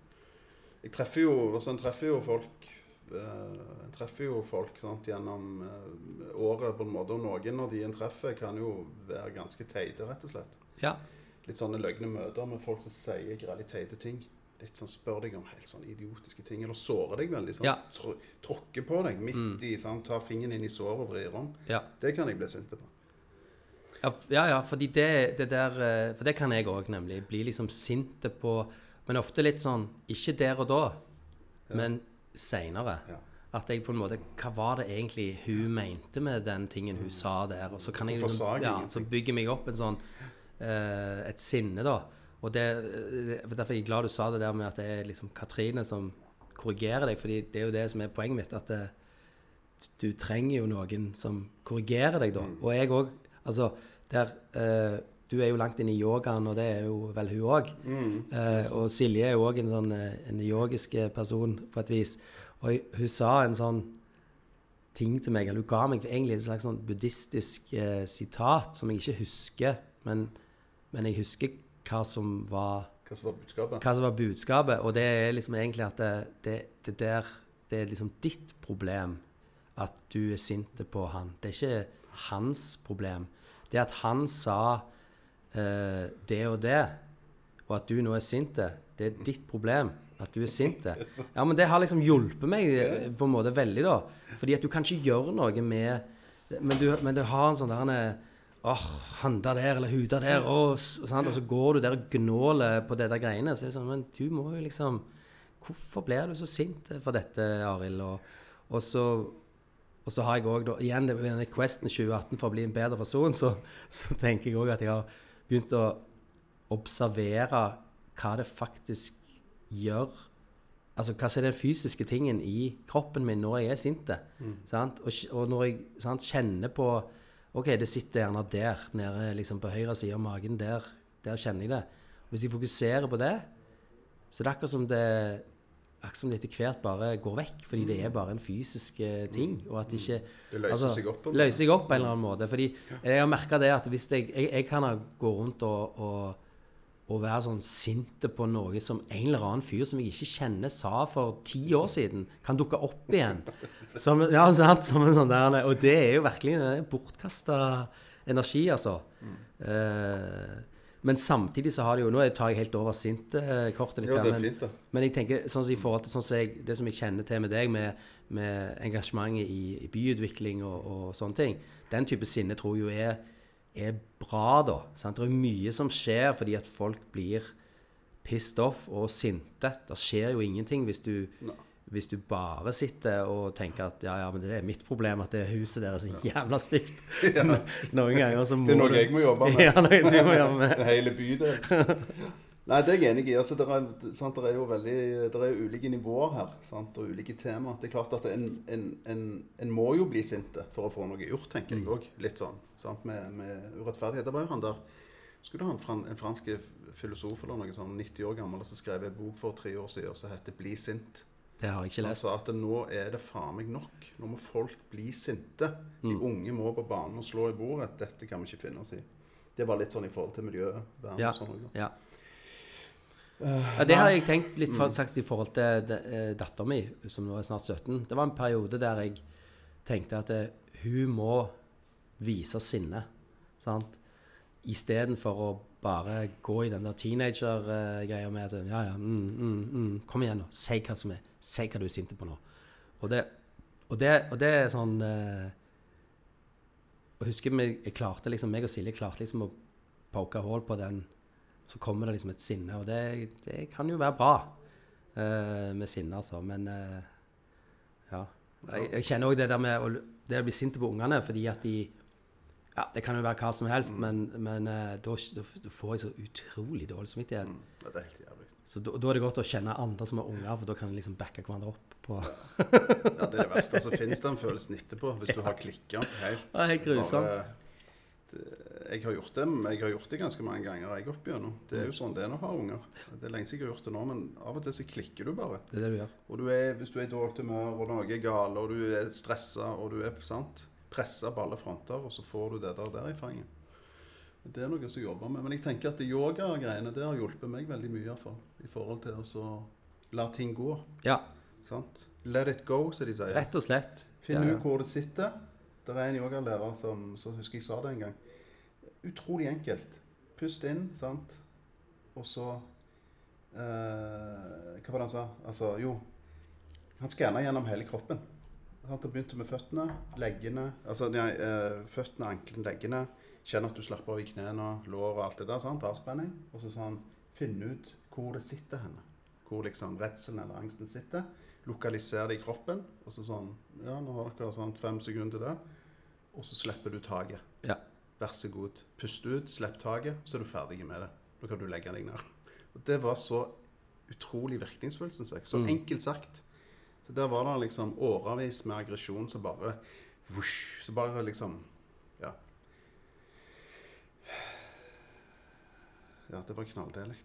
Jeg treffer jo, altså, jeg treffer jo folk jeg treffer jo folk sant, gjennom eh, året på en måte. Og noen av de en treffer, kan jo være ganske teite, rett og slett. ja. Litt sånne løgne møter med folk som sier greit teite ting. Litt sånn spør deg om helt sånne idiotiske ting, eller sårer deg veldig. sånn, Ja. tr Tråkker på deg midt i, sant, tar fingeren inn i såret og vrir om. ja. Det kan jeg bli sint på. Ja, ja, ja, fordi det, det der eh, For det kan jeg òg, nemlig. Bli liksom sinte på Men ofte litt sånn Ikke der og da, men seinere. Ja. At jeg på en måte Hva var det egentlig hun mente med den tingen hun sa der? Og så kan jeg liksom Ja, så bygger meg opp en sånn uh, Et sinne, da. Og det, det Derfor er jeg glad du sa det der med at det er liksom Katrine som korrigerer deg, fordi det er jo det som er poenget mitt. At det, du trenger jo noen som korrigerer deg, da. Og jeg òg. Altså, der uh, Du er jo langt inne i yogaen, og det er jo vel hun òg. Eh, og Silje er jo òg en sånn eh, en yogisk person på et vis. Og hun sa en sånn ting til meg, eller hun ga meg egentlig et slags sånn buddhistisk uh, sitat som jeg ikke husker, men, men jeg husker hva som var Hva som var budskapet? hva som var budskapet, og det er liksom egentlig at det, det, det der Det er liksom ditt problem at du er sint på han. Det er ikke hans problem. Det at han sa eh, det og det, og at du nå er sint, det er ditt problem. At du er sint. Ja, men det har liksom hjulpet meg eh, på en måte veldig, da. Fordi at du kan ikke gjøre noe med Men du, men du har en sånn der en, Åh, handa der, eller huda der, og, sant? og så går du der og gnåler på det der greiene. Så er det sånn, men du må jo liksom Hvorfor blir du så sint for dette, Arild? Og, og, så, og så har jeg òg, igjen i denne Questen 2018 for å bli en bedre person, så, så tenker jeg òg at jeg har begynt å observere hva det faktisk gjør Altså hva er den fysiske tingen i kroppen min når jeg er sint. Mm. Og, og når jeg sant, kjenner på OK, det sitter gjerne der nede liksom på høyre side av magen. Der, der kjenner jeg det. Hvis jeg fokuserer på det, så er det akkurat som det akkurat som det etter hvert bare går vekk, fordi det er bare en fysisk eh, ting. Og at det ikke Det løser seg opp på. Løser seg opp på en eller annen måte. Fordi jeg har merka det at hvis jeg, jeg Jeg kan gå rundt og, og, og være sånn sinte på noe som en eller annen fyr som jeg ikke kjenner, sa for ti år siden, kan dukke opp igjen. Som, ja, sant? Som en sånn der Og det er jo virkelig bortkasta energi, altså. Eh, men samtidig så har det jo Nå tar jeg helt over sinte-kortet litt. Jo, det er men- fint, da. men jeg tenker, sånn som i forhold til sånn som jeg, det som jeg kjenner til med deg, med, med engasjementet i, i byutvikling og, og sånne ting, den type sinne tror jeg jo er, er bra, da. Sant? Det er mye som skjer fordi at folk blir pissed off og sinte. Det skjer jo ingenting hvis du, hvis du bare sitter og tenker at ja, ja, men det er mitt problem at det huset der er så jævla stygt. Noen ganger så må Det er noe du- jeg må jobbe med. Ja, noe du må jobbe med. Hele bydel. Nei, det er jeg enig i. Altså, det, er, sant, det er jo veldig Det er ulike nivåer her, sant, og ulike temaer. Det er klart at en, en, en, en må jo bli sinte for å få noe gjort, tenker jeg òg. Litt sånn. Sant, med, med urettferdighet. Det var jo han der Skulle du ha en, en fransk filosof eller noe sånn 90 år gammel som skrev en bok for tre år siden som heter 'Bli sint'. Det har jeg ikke Han sa at nå er det faen meg nok. Nå må folk bli sinte. De Mm. unge må på banen og slå i bordet. Dette kan vi ikke finne oss i. Det var litt sånn i forhold til miljøvern Ja. og sånn. Ja. Uh, ja, det har jeg tenkt litt for, sagt i forhold til dattera mi, som nå er snart 17. Det var en periode der jeg tenkte at eh, hun må vise sinne. Sant? Istedenfor å bare gå i den der teenager-greia med at ja, ja, mm, mm, mm, kom igjen nå, si hva som er, si hva du er sint på nå. Og det, og det, og det er sånn eh, Jeg husker jeg klarte liksom, meg og Silje klarte liksom å poke hull på den så kommer det liksom et sinne. Og det, det kan jo være bra eh, med sinne, altså. Men eh, ja. Jeg, jeg kjenner òg det der med å, det å bli sint på ungene fordi at de Ja, det kan jo være hva som helst, men, men eh, da, da får jeg så utrolig dårlig samvittighet. Mm. Ja, det er helt jævlig. Så da, da er det godt å kjenne andre som har unger, for da kan en liksom backe hverandre opp på Ja, det er det verste Så finnes, den følelsen etterpå. Hvis du har klikka helt. Det er helt grusomt. Jeg har gjort det, jeg har gjort det ganske mange ganger jeg opp igjennom. Det er jo sånn det er du har unger. Det er lenge siden jeg har gjort det nå, men av og til så klikker du bare. Det er det du gjør. Og du er, hvis du er i dårlig humør, og noe er galt, og du er stressa, og du er sant, pressa på alle fronter, og så får du det der, der i fanget. Det er noe som jeg jobber med. Men jeg tenker at yoga-greiene det har hjulpet meg veldig mye, i hvert fall. I forhold til å la ting gå. Ja, Sant? Let it go, som de sier. rett og slett. Finn ja. ut hvor det sitter. Det er en yogalærer som så husker jeg sa det en gang. Utrolig enkelt. Pust inn, sant. Og så eh, Hva var det han sa? Altså, jo Han skanna gjennom hele kroppen. Sant? Det begynte med føttene, leggene Altså nei, eh, føttene, anklene, leggene. Kjenn at du slapper av i knærne, lår og alt det der. sant? Avspenning. Og så sa han finn ut hvor det sitter henne. Hvor liksom redselen eller angsten sitter. Lokaliser det i kroppen. Og så sånn Ja, nå har dere sånn fem sekunder der. Og så slipper du taket. Ja. Vær så god. Pust ut, slipp taket, så er du ferdig med det. Da kan du legge deg ned. Og Det var så utrolig virkningsfullt, syns jeg. Så Mm. enkelt sagt. Så der var det liksom årevis med aggresjon som bare vush, Så bare liksom Ja. Ja, det var knalldeilig.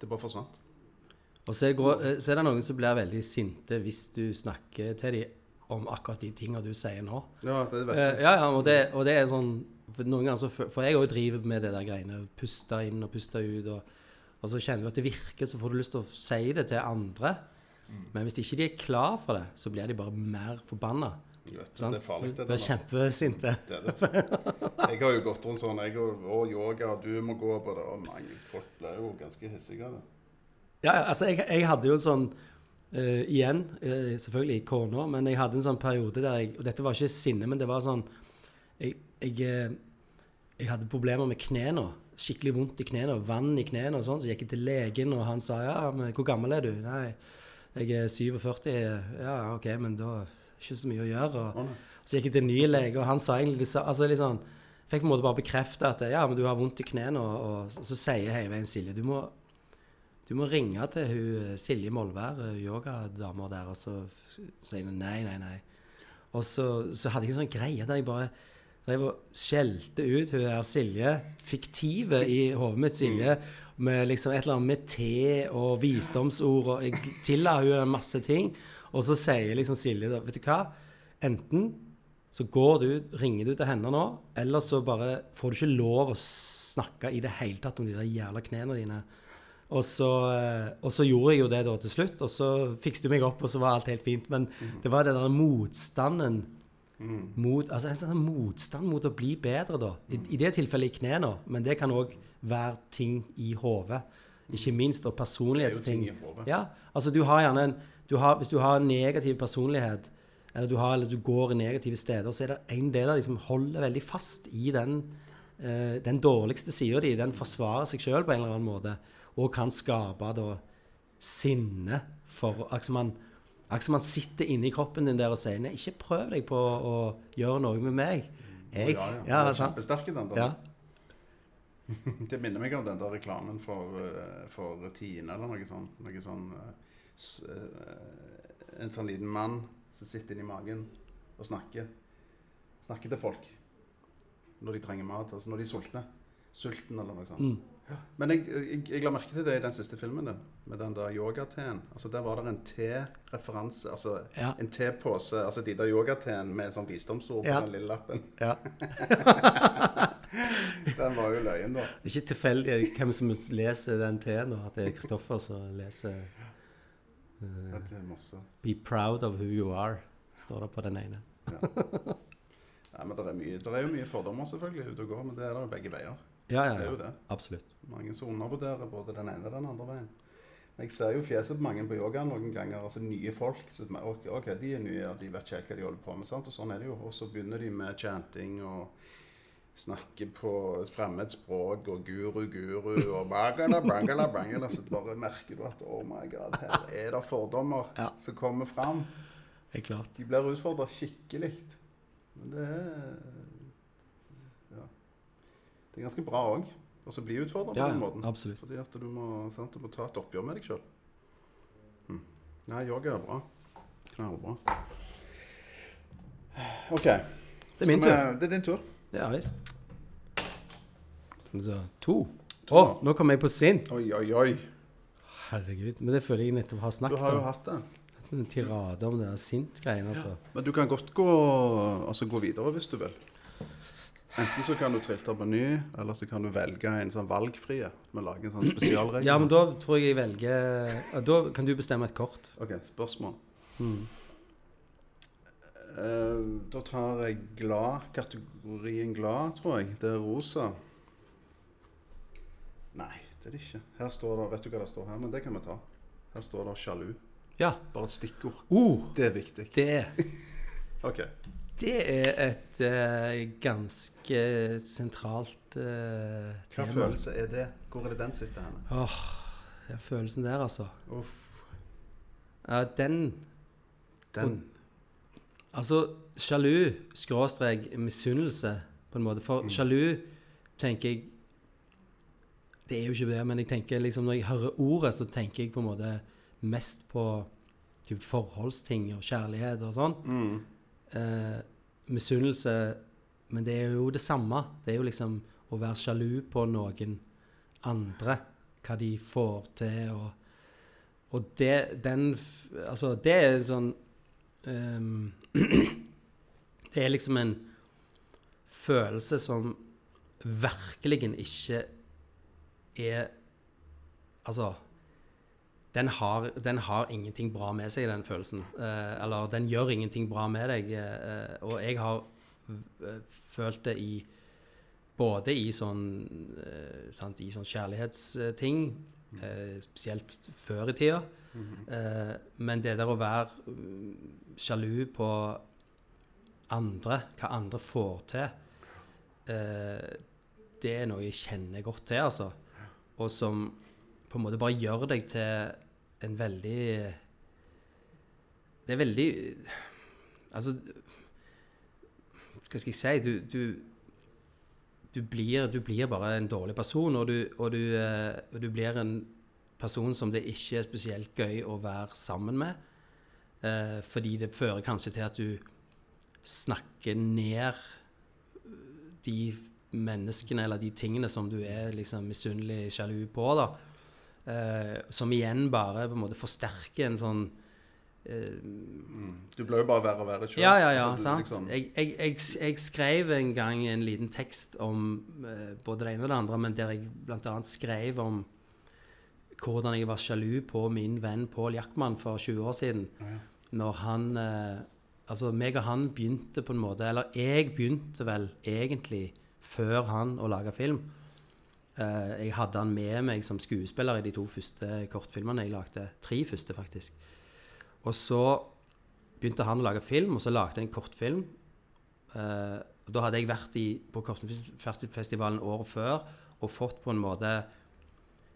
Det bare forsvant. Og så, går, eh, så er det noen som blir veldig sinte hvis du snakker til dem om akkurat de tingene du sier nå. Ja, det vet Eh, jeg. ja, ja, og det, og det er sånn For noen ganger så For jeg òg driver med det der greiene. Puste inn og puste ut. Og, og så kjenner du at det virker, så får du lyst til å si det til andre. Men hvis ikke de er klar for det, så blir de bare mer forbanna. Du vet, Sant? det er farlig, det Blir kjempesinte. Det er det. Jeg har jo gått rundt sånn, jeg og, og yoga, og du må gå på det. Og mange folk blir jo ganske hissige av det. Ja, altså jeg, jeg hadde jo en sånn uh, Igjen, uh, selvfølgelig kona, men jeg hadde en sånn periode der jeg Og dette var ikke sinne, men det var sånn Jeg, jeg, eh, jeg hadde problemer med knærne. Skikkelig vondt i knærne. Vann i knærne og sånn. Så gikk jeg til legen, og han sa ja, men hvor gammel er du? Nei, jeg er 47. Ja, OK, men da er det ikke så mye å gjøre. Og, så gikk jeg til en ny lege, og han sa egentlig altså liksom, Fikk på en måte bare bekrefte at ja, men du har vondt i knærne, og, og så, sier hele veien Silje du må, du må ringe til hun Silje Molvær, eh, yogadama der, og så sier hun nei, nei, nei. Og så, så hadde jeg en sånn greie der jeg bare drev og skjelte ut hun der Silje, fiktive i hodet mitt Silje, med liksom et eller annet med te og visdomsord, og jeg tilla hun masse ting. Og så sier liksom Silje da, vet du hva, enten så går du, ringer du til henne nå, eller så bare får du ikke lov å snakke i det hele tatt om de der jævla knærne dine. Og så, eh, og så gjorde jeg jo det da til slutt, og så fikset du meg opp, og så var alt helt fint. Men det var den der motstanden mot, altså en sånn motstand mot å bli bedre, da. I, i det tilfellet i knærne, men det kan òg være ting i hodet. Ikke minst, og personlighetsting. Det er jo ting i hodet. Ja, altså du har gjerne en du har, Hvis du har en negativ personlighet, eller du, har, eller du går i negative steder, så er det en del av de som holder veldig fast i den, eh, den dårligste sida di. Den forsvarer seg sjøl på en eller annen måte, og kan skape da sinne for altså man, akkurat som man sitter inni kroppen din der og sier Nei, ikke prøv deg på å gjøre noe med meg. Jeg, ja, ja. ja, sant? Kjempesterk den der. Ja. Det minner meg om den der reklamen for, eh, for Tine eller noe sånt. Noe sånn, eh, eh, en sånn liten mann som sitter inni magen og snakker. Snakker til folk når de trenger mat. Altså når de er sultne. Sulten eller noe sånt. Mm. Men jeg, jeg, jeg la merke til det i den siste filmen din, med den der yogateen. Altså Der var det en te-referanse. Altså Ja. en tepose. Altså de der yogateen med sånn visdomsord på Ja. den lille lappen. ja. Den var jo løyen, da. Det er ikke tilfeldig hvem som leser den T-en, og at det er Kristoffer som leser Ja, det er masse. Be proud of who you are, står det på den ene. Nei, men det er, mye, det er jo mye fordommer selvfølgelig ute og går, men det er det jo begge veier. Ja, ja, Det er jo det. Absolutt. Mange som undervurderer både den ene og den andre veien. Jeg ser jo fjeset på mange på yoga noen ganger, altså nye folk. Så, ok, ok, de er nye, de vet ikke helt hva de holder på med. sant? Og sånn er det jo. Og så begynner de med chanting og snakker på fremmed språk og guru, guru og bangala, bangala, bangala, så bare merker du at oh my god, her er det fordommer Ja. som kommer fram. Det er klart. De blir utfordra skikkelig. Men det er. Det er ganske bra òg. Og så bli utfordra på Ja, den måten. absolutt. Fordi at du må, sant, du må ta et oppgjør med deg sjøl. Hm. Nei, yoga er bra. Knallbra. OK. Det er min tur. Det er din tur. Ja visst. To. Å, Å, nå kom jeg på sint. Oi, oi, oi. Herregud. Men det føler jeg nettopp har snakket om. Du har jo hatt det. En tirade om det der sint-greien, altså. Men du kan godt gå, altså gå videre hvis du vil. Enten så kan du trilte på ny, eller så kan du velge en sånn valgfrie. Vi lager en sånn spesialregel. Ja, men da tror jeg jeg velger Da kan du bestemme et kort. OK, spørsmål. Mm. Eh, da tar jeg glad. Kategorien glad, tror jeg. Det er rosa. Nei, det er det ikke. Her står det Vet du hva det står her? Men det kan vi ta. Her står det sjalu. Ja. Bare et stikkord. Oh, Det er viktig. det er. OK. Det er et uh, ganske sentralt uh, Hva følelse er det? Hvor er det den sitter hen? Oh, den følelsen der, altså. Uff. Ja, den Den. Altså, sjalu, skråstrek, misunnelse, på en måte. For sjalu, tenker jeg Det er jo ikke det, men jeg tenker liksom når jeg hører ordet, så tenker jeg på en måte mest på typ forholdsting og kjærlighet og sånn. Mm. Eh, misunnelse Men det er jo det samme. Det er jo liksom å være sjalu på noen andre. Hva de får til, og Og det Den Altså, det er sånn um, Det er liksom en følelse som virkelig ikke er Altså den har, den har ingenting bra med seg, den følelsen. Eh, eller den gjør ingenting bra med deg. Eh, og jeg har eh, følt det i Både i sånn, eh, sant, i sånn kjærlighetsting, eh, spesielt før i tida. Eh, men det der å være mm, sjalu på andre, hva andre får til, det er noe jeg kjenner godt til, altså. Og som på en måte bare gjør deg til en veldig Det er veldig Altså Hva skal jeg si? Du, du, du, blir, du blir bare en dårlig person, og og, eh, og du blir en person som det ikke er spesielt gøy å være sammen med. Eh, fordi det fører kanskje til at du snakker ned de menneskene eller de tingene som du er liksom misunnelig, sjalu på, da. Eh, som igjen bare på en måte forsterker en sånn eh, Du blir jo bare verre og verre sjøl. Ja, ja, ja, Altså, sant. liksom- Jeg, jeg, jeg, jeg skrev en gang en liten tekst om uh, både det ene og det andre, men der jeg bl.a. skrev om hvordan jeg var sjalu på min venn Pål Jackman for 20 år siden. Når han Altså, meg og han begynte på en måte Eller jeg begynte vel egentlig før han å lage film. Eh, jeg hadde han med meg som skuespiller i de to første kortfilmene jeg lagde. Tre første, faktisk. Og så begynte han å lage film, og så lagde jeg en kortfilm. Eh, og da hadde jeg vært i, på Kortfilmfestivalen året før og fått på en måte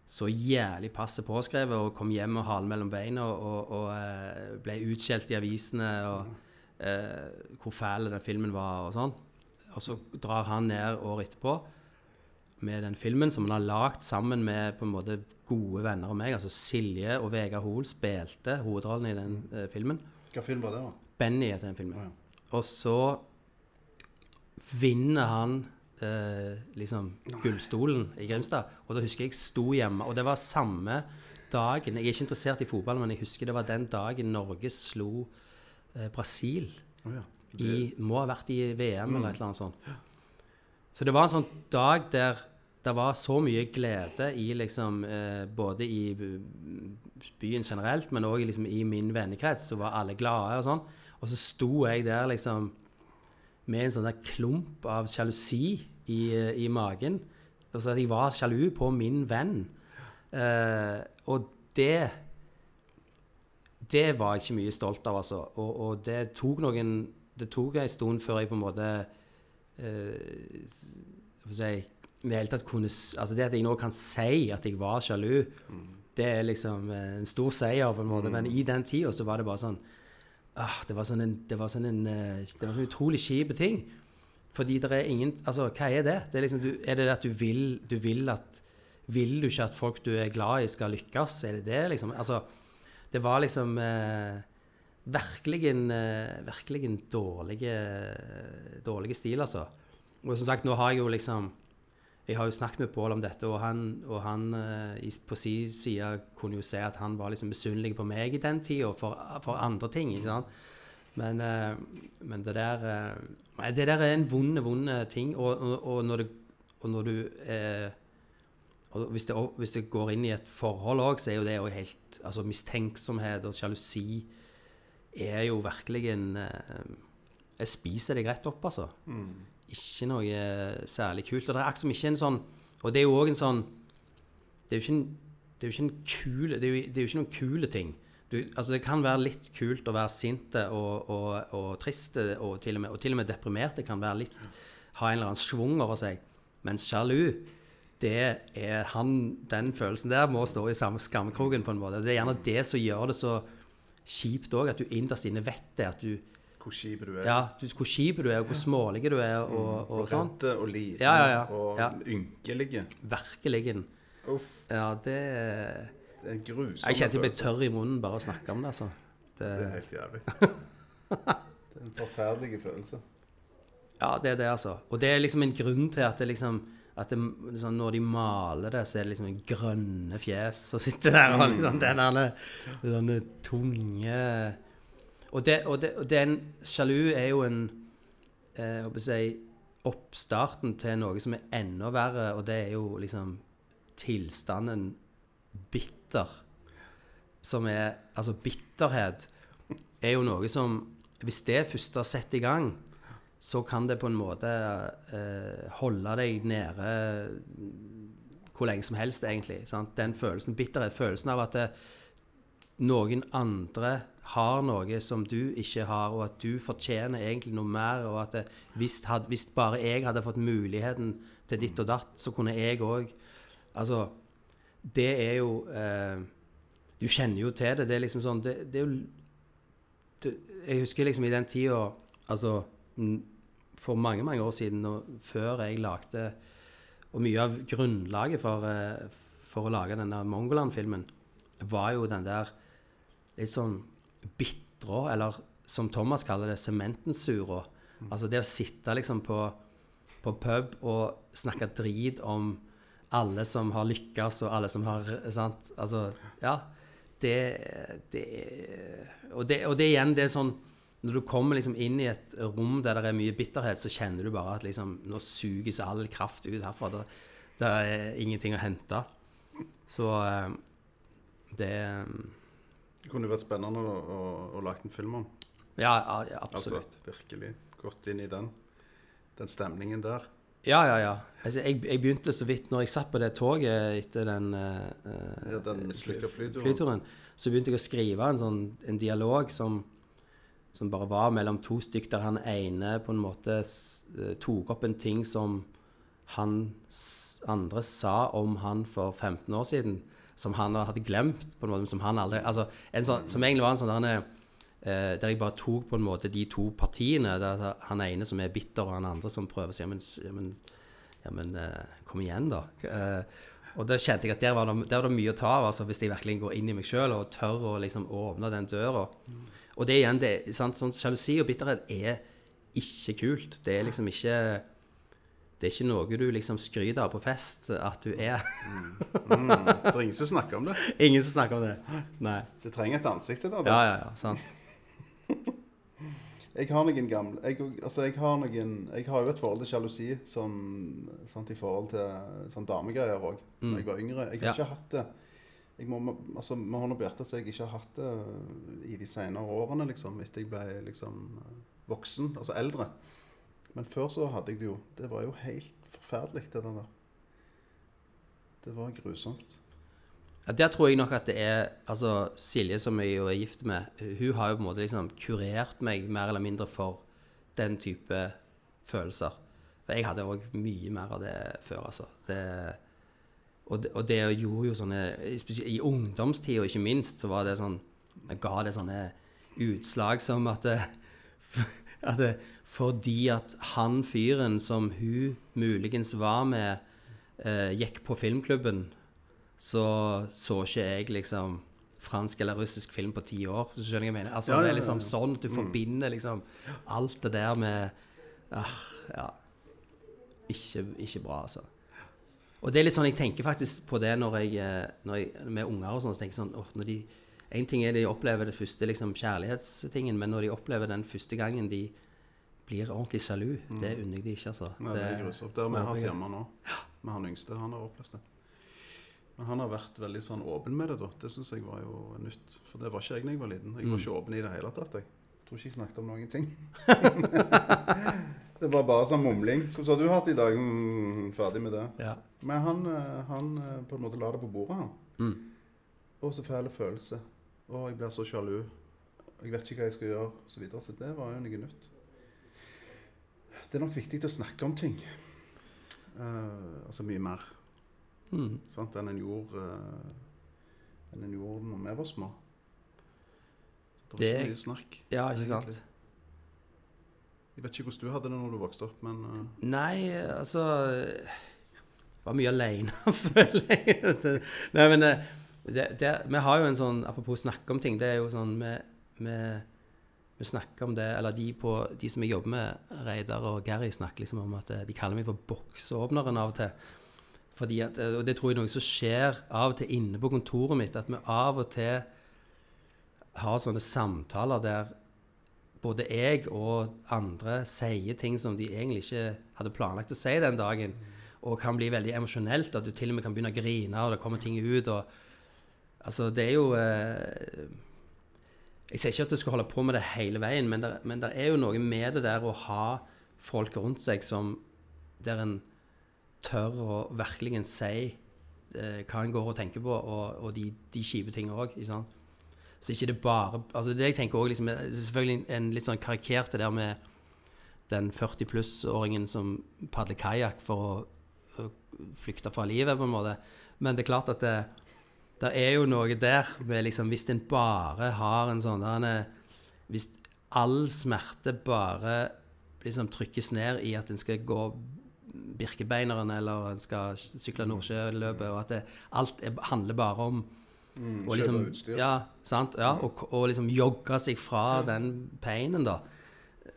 så jævlig passe påskrevet og kom hjem med halen mellom beina og, og, og eh, ble utskjelt i avisene og uh, hvor fæl den filmen var og sånn. Og så drar han ned året etterpå med den filmen som han har lagd sammen med på en måte gode venner av meg. Altså Silje og Vegard Hoel spilte hovedrollen i den eh, filmen. Hva film var det, da? Benny heter den filmen. Oh, ja. Og så vinner han eh, liksom gullstolen i Grimstad. Og da husker jeg jeg sto hjemme, og det var samme dagen Jeg er ikke interessert i fotball, men jeg husker det var den dagen Norge slo eh, Brasil. Oh, ja. I, må ha vært i VM eller et eller annet sånt. Så det var en sånn dag der det var så mye glede i liksom eh, Både i byen generelt, men òg liksom i min vennekrets, så var alle glade og sånn. Og så sto jeg der liksom med en sånn der klump av sjalusi i, eh, i magen. Altså at jeg var sjalu på min venn. Eh, og det Det var jeg ikke mye stolt av, altså. Og, og det tok noen Det tok en stund før jeg på en måte eh, hva skal jeg si, det hele tatt kunne Altså det at jeg nå kan si at jeg var sjalu, det er liksom eh, en stor seier, på en måte. Men i den tida så var det bare sånn ah, Det var sånn en, det var sånn en eh, Det var sånn utrolig kjip ting. Fordi det er ingen Altså, hva er det? det er, liksom, du, er det at du vil, du vil at Vil du ikke at folk du er glad i, skal lykkes? Er det det, liksom? Altså, det var liksom eh, Virkelig en, eh, virkelig en dårlig, dårlig stil, altså. Og som sagt, nå har jeg jo liksom Jeg har jo snakket med Pål om dette, og han, og han eh, på sin side kunne jo si at han var liksom misunnelig på meg i den tida for, for andre ting. ikke sant? Men, eh, men det der eh, det der er en vond, vond ting. Og, og, og når, det, og når du eh, hvis det, hvis det går inn i et forhold òg, så er jo det jo helt Altså mistenksomhet og sjalusi er jo virkelig en eh, Jeg spiser deg rett opp, altså. Ikke noe eh, særlig kult. Og det er akkurat som ikke en sånn Og det er jo òg en sånn Det er jo ikke en, det er jo det er jo ikke noen kule ting. Du, altså Det kan være litt kult å være sinte og, og, og triste og til, og med, og til og med deprimerte kan være litt ha en eller annen schwung over seg. Mens sjalu, det er han Den følelsen der må stå i samme skammekroken, på en måte. Det er gjerne det som gjør det så kjipt òg, at du innerst inne vet det. At du Hvor kjip du er. Ja, du, hvor kjip du er, og hvor smålig du er, og, og sånn. Redde og liten Ja, ja, ja. og Ja. ynkelige. Virkelig. Uff, Ja, det det er en grusom Jeg kjente jeg ble tørr i munnen bare av å snakke om det, altså. Det, Det er helt jævlig. det er en forferdelig følelse. ja, det er det, altså. Og det er liksom en grunn til at det liksom at det, liksom, når de maler det, så er det liksom en grønne fjes som sitter der, og liksom den tunge Og, det, og, det, og den sjalu er jo en eh, jeg oppstarten til noe som er enda verre, og det er jo liksom tilstanden bitter. Som er Altså, bitterhet er jo noe som Hvis det først har sett i gang, så kan det på en måte eh, holde deg nede hvor lenge som helst, egentlig. Sant? Den følelsen, bitterhet, følelsen av at det, noen andre har noe som du ikke har, og at du fortjener egentlig noe mer, og at det, hvis, had, hvis bare jeg hadde fått muligheten til ditt og datt, så kunne jeg òg Altså, det er jo eh, Du kjenner jo til det. Det er liksom sånn Det, det er jo det, Jeg husker liksom i den tida Altså for mange, mange år siden, før jeg lagde Og mye av grunnlaget for, eh, for å lage denne Mongoland-filmen var jo den der litt sånn bitre, eller som Thomas kaller det, sementensura. Altså det å sitte liksom på, på pub og snakke drit om alle som har lykkes, og alle som har Sant? Altså, ja. Det, det og, det og det igjen, det er sånn Når du kommer liksom inn i et rom der det er mye bitterhet, så kjenner du bare at liksom Nå suges all kraft ut herfra. Det, det er ingenting å hente. Så eh, det Det kunne vært spennende å, å, å lage en film om. Ja, ja, ja Altså, virkelig gått inn i den, den stemningen der. Ja, ja, ja. Altså, jeg, jeg begynte så vidt når jeg satt på det toget etter den eh, eh, Ja, den mislykka flyturen. flyturen, så begynte jeg å skrive en sånn en dialog som, som bare var mellom to stykk, der han ene på en måte eh, tok opp en ting som han andre sa om han for 15 år siden, som han hadde glemt, på en måte, som han aldri Altså, en sånn, som egentlig var en sånn der, eh, der jeg bare tok på en måte de to partiene. Der han ene som er bitter, og han andre som prøver å si ja, men, ja, men, ja, men eh, kom igjen, da. Eh, og da kjente jeg at der var, det, der var det mye å ta av, altså, hvis jeg virkelig går inn i meg sjøl og tør å liksom åpne den døra. Og det igjen, det, sant, sånn sjalusi og bitterhet er ikke kult. Det er liksom ikke Det er ikke noe du liksom skryter av på fest at du er. Mm. Det er ingen som snakker om det. Ingen som snakker om det. Nei. Det trenger et ansikt til det. Ja, ja, ja. Sant. Jeg har noen gamle jeg, altså jeg, har noen, jeg har jo et forhold til sjalusi sånn, sant, i forhold til sånn damegreier òg, da jeg var yngre. Jeg har Mm. Ja. ikke hatt det jeg må, altså, Med hånda på hjertet så jeg ikke har hatt det i de senere årene, liksom, etter jeg ble liksom, voksen, altså eldre. Men før så hadde jeg det jo. Det var jo helt forferdelig, det der. Det var grusomt. Ja, Der tror jeg nok at det er Altså, Silje, som jeg jo er gift med, hun har jo på en måte liksom kurert meg mer eller mindre for den type følelser. For jeg hadde òg mye mer av det før, altså. Det, og, det, og det gjorde jo sånne spesielt I ungdomstida, ikke minst, så var det sånn Jeg ga det sånne utslag som at at fordi at han fyren som hun muligens var med, eh, gikk på filmklubben, så så ikke jeg liksom fransk eller russisk film på ti år. hvis Du skjønner hva jeg mener? Altså, Ja, ja, Det er liksom sånn at du forbinder liksom alt det der med ah, Ja. Ikke, ikke bra, altså. Og det er litt sånn, jeg tenker faktisk på det når jeg, eh, når jeg med unger og sånn, så tenker jeg sånn, åh, når de, en ting er de opplever det første liksom, kjærlighetstingen, men når de opplever den første gangen de blir ordentlig sjalu, det unner jeg de ikke, altså. Nei, det er grusomt. Det har vi hatt hjemme nå. Med han yngste. Han har opplevd det. Men han har vært veldig sånn åpen med det, da. Det syns jeg var jo nytt. For det var ikke jeg da jeg var liten. Jeg var ikke åpen i det hele tatt. Jeg tror ikke jeg snakket om noen ting. det var bare sånn mumling. Hvordan har du hatt det i dag? Mm, ferdig med det. Ja. Men han, eh, han eh, på en måte la det på bordet, han. Mm. Og så fæl følelse. Å, jeg blir så sjalu. Jeg vet ikke hva jeg skal gjøre, og så videre. Så det var jo noe nytt. Det er nok viktig å snakke om ting. Uh, altså mye mer Mm. sant, enn en gjorde uh, enn en gjorde når vi var små. Så det Det- var ikke mye snakk. ja, ikke sant? Jeg vet ikke hvordan du hadde det når du vokste opp, men uh... Nei, altså Jeg var mye alene, føler jeg. Det- Nei, men eh, det, det, vi har jo en sånn Apropos snakke om ting. Det er jo sånn vi, vi, snakker om det Eller de, på, de som jeg jobber med, Reidar og Gary, snakker liksom om at eh, de kaller meg for boksåpneren av og til. Fordi at, eh, Og det tror jeg er noe som skjer av og til inne på kontoret mitt. At vi av og til har sånne samtaler der både jeg og andre sier ting som de egentlig ikke hadde planlagt å si den dagen, og kan bli veldig emosjonelt, at du til og med kan begynne å grine, og det kommer ting ut, og Altså, det er jo eh, Jeg sier ikke at du skal holde på med det hele veien, men det, men det er jo noe med det der å ha folk rundt seg som Der en tør å virkelig si eh, hva en går og tenker på, og, og de, de kjipe tingene òg. Så ikke det bare altså Det jeg tenker også liksom, er selvfølgelig en litt sånn karikert det der med den 40 pluss-åringen som padler kajakk for å, å flykte fra livet, på en måte. Men det er klart at det, det er jo noe der med liksom Hvis en bare har en sånn der en, Hvis all smerte bare liksom trykkes ned i at en skal gå Birkebeineren eller en skal sykle Nordsjøløpet, og at det, alt er, handler bare om mm, og liksom, utstyr. ja, sant? Ja, og, og liksom jogge seg fra den painen, da.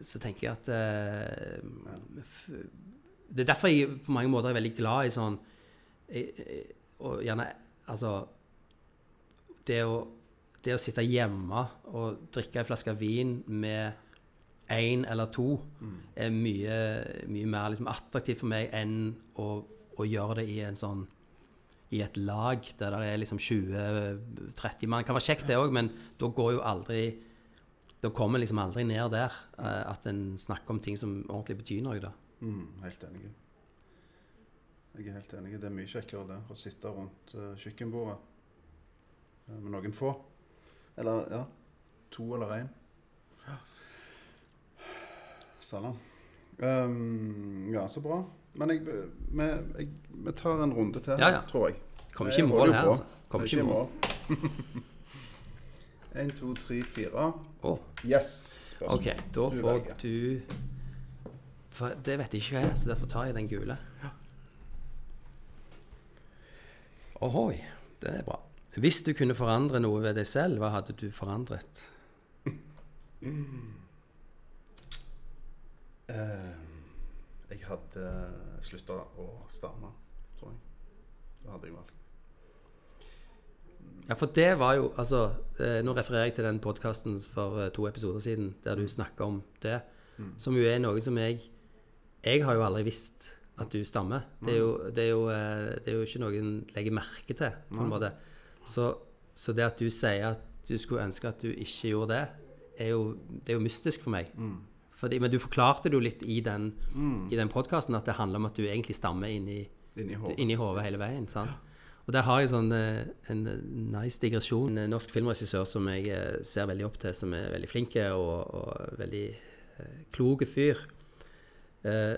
Så tenker jeg at eh, Det er derfor jeg på mange måter er veldig glad i sånn jeg, eh, Og gjerne Altså Det å, det å sitte hjemme og drikke en flaske vin med én eller to er mye, mye mer liksom, attraktivt for meg enn å, å gjøre det i en sånn i et lag der det er liksom 20-30 mann. Det kan være kjekt, det òg, men da går jo aldri Da kommer liksom aldri ned der eh, at en snakker om ting som ordentlig betyr noe, da. Mm, helt enig. Jeg er helt enig. Det er mye kjekkere det, å sitte rundt uh, kjøkkenbordet eh, med noen få. Eller ja, to eller én. Salam. Um, ja, så bra. Men jeg, vi, jeg, vi tar en runde til, Ja, ja. tror jeg. Kommer ikke i mål her, altså. Kommer er ikke i mål. Én, to, tre, fire. Yes. Spørsmål. OK, da Du får velger. du For det vet jeg ikke hva er, så derfor tar jeg den gule. Ohoi, det er bra. Hvis du kunne forandre noe ved deg selv, hva hadde du forandret? Uh, jeg hadde slutta å stamme, tror jeg. Det hadde jeg valgt. Ja, for det var jo Altså, eh, nå refererer jeg til den podkasten for eh, to episoder siden der du snakka om det, som jo er noe som jeg Jeg har jo aldri visst at du stammer. Det er jo, det er jo, eh, det er jo ikke noe en legger merke til, på en måte. Så, så det at du sier at du skulle ønske at du ikke gjorde det, er jo, det er jo mystisk for meg. Fordi, men du forklarte det jo litt i den, i den podkasten at det handler om at du egentlig stammer inni Inni hodet. hele veien. sant? Og der har jeg sånn eh, en eh, nice digresjon. En norsk filmregissør som jeg eh, ser veldig opp til, som er veldig flink og, og veldig eh, klok fyr. Eh,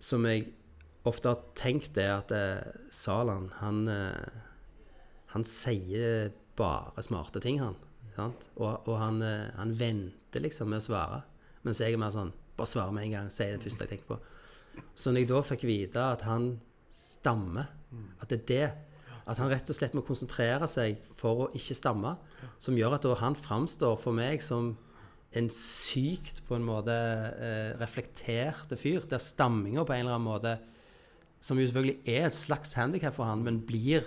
som jeg ofte har tenkt, er at eh, Salan, han eh, Han sier bare smarte ting, han. Sant? Og, og han, eh, han venter liksom med å svare. Mens jeg er mer sånn Bare svare med en gang. Si det første jeg tenker på. Så når jeg da fikk vite at han stammer, at det er det At han rett og slett må konsentrere seg for å ikke stamme, som gjør at han framstår for meg som en sykt på en måte eh, reflekterte fyr, der stamminga på en eller annen måte Som jo selvfølgelig er et slags handikap for han, men blir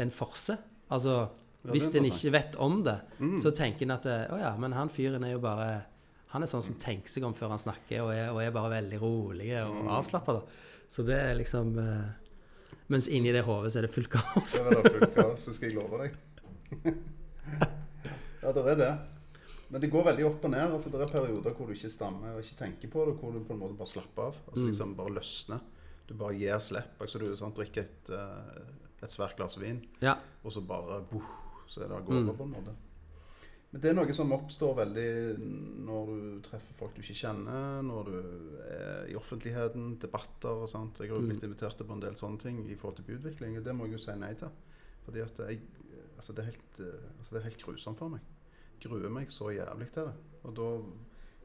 en forse. Altså, Ja, hvis en ikke vet om det, så tenker en at eh, Å ja, men han fyren er jo bare Han er sånn som tenker seg om før han snakker, og er, og er bare veldig rolig og Mm. avslappa. Så det er liksom uh, Mens inni det hodet så er det fullt kaos. Det er det fullt kaos, så skal jeg love deg. ja, det er det. Men det går veldig opp og ned. altså Det er perioder hvor du ikke stammer og ikke tenker på det, hvor du på en måte bare slapper av. altså liksom Bare løsner. Du bare gir slipp. altså Du sånn, drikker et, eh, et svært glass vin, Ja. og så bare boh, så er det av gårde på en måte. Men det er noe som oppstår veldig når du treffer folk du ikke kjenner, når du er i offentligheten, debatter og sånt. Jeg har jo blitt invitert på en del sånne ting i forhold til byutvikling, og det må jeg jo si nei til. Fordi at jeg, altså det, er helt, altså det er helt grusomt for meg. Gruer meg så jævlig til det. Og da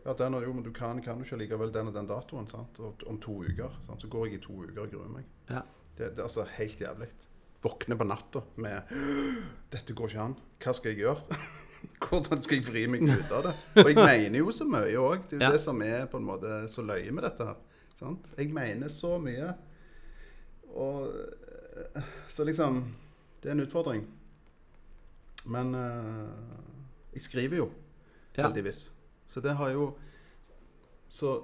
Ja, den og, jo, men du kan, kan du ikke likevel den og den datoen, sant? Og om to uker. Sant? Så går jeg i to uker og gruer meg. Ja. Det, det er altså helt jævlig. Våkne på natta med 'Dette går ikke an. Hva skal jeg gjøre?' Hvordan skal jeg vri meg ut av det? Og jeg mener jo så mye òg. Det er jo Ja. det som er på en måte så løye med dette her. Sant? Jeg mener så mye. Og eh, Så liksom Det er en utfordring. Men uh, jeg skriver jo, Ja. heldigvis. Så det har jo Så, så,